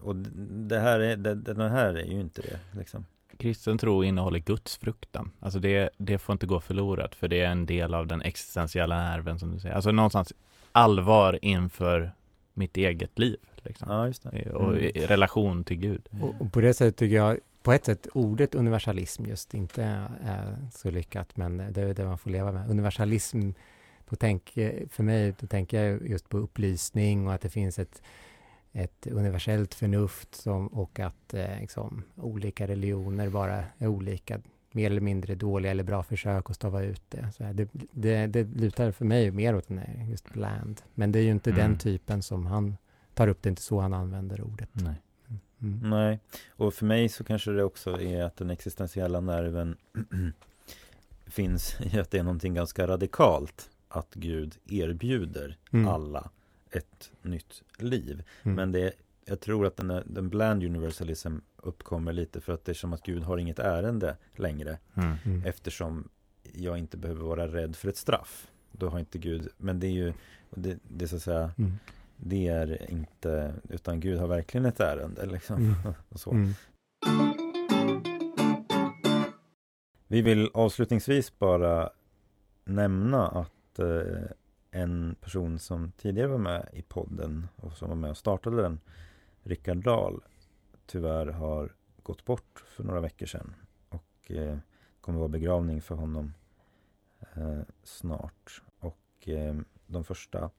och det här är, det, den här är ju inte det, liksom. Kristen tro innehåller gudsfruktan. Alltså det, det får inte gå förlorat, för det är en del av den existentiella nerven som du säger. Alltså någonstans allvar inför mitt eget liv. Liksom. Ja, just det. Och Mm. i relation till Gud. Och, och på det sättet tycker jag, på ett sätt, ordet universalism just inte är så lyckat, men det är det man får leva med. Universalism, då tänker, för mig, då tänker jag just på upplysning och att det finns ett, ett universellt förnuft som, och att eh, liksom, olika religioner bara är olika, mer eller mindre dåliga eller bra försök att stava ut det. Så det, det, det lutar för mig mer åt den här just bland. Men det är ju inte Mm. den typen som han tar upp, det inte så han använder ordet. Nej. Mm. Nej, och för mig så kanske det också är att den existentiella nerven [clears throat] finns i att det är någonting ganska radikalt att Gud erbjuder Mm. alla ett nytt liv. Mm. Men det, jag tror att den, är- den bland universalism uppkommer lite för att det är som att Gud har inget ärende längre Mm. Mm. eftersom jag inte behöver vara rädd för ett straff. Då har inte Gud, men det är ju, det, det är så att säga, Mm. Det är inte, utan Gud har verkligen ett ärende liksom. Mm. [laughs] Och så. Mm. Vi vill avslutningsvis bara nämna att eh, en person som tidigare var med i podden och som var med och startade den, Rickard Dahl, tyvärr har gått bort för några veckor sedan. Och eh, kommer vara begravning för honom eh, snart. Och eh, de första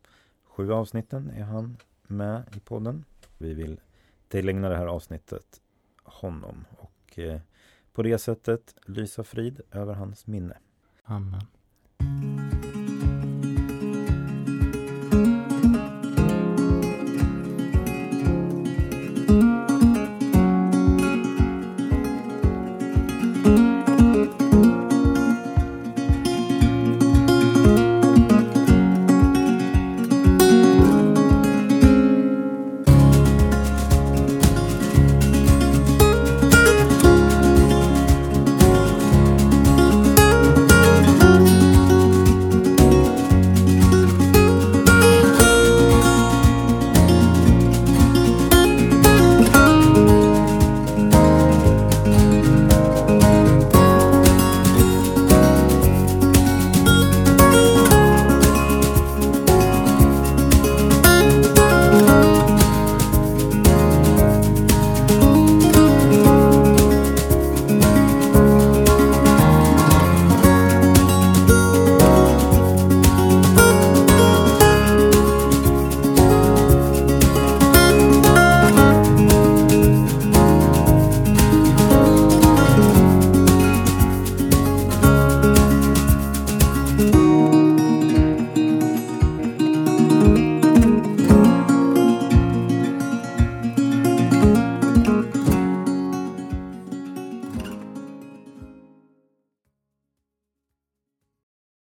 sju avsnitten är han med i podden. Vi vill tillägna det här avsnittet honom och eh, på det sättet lysa frid över hans minne. Amen.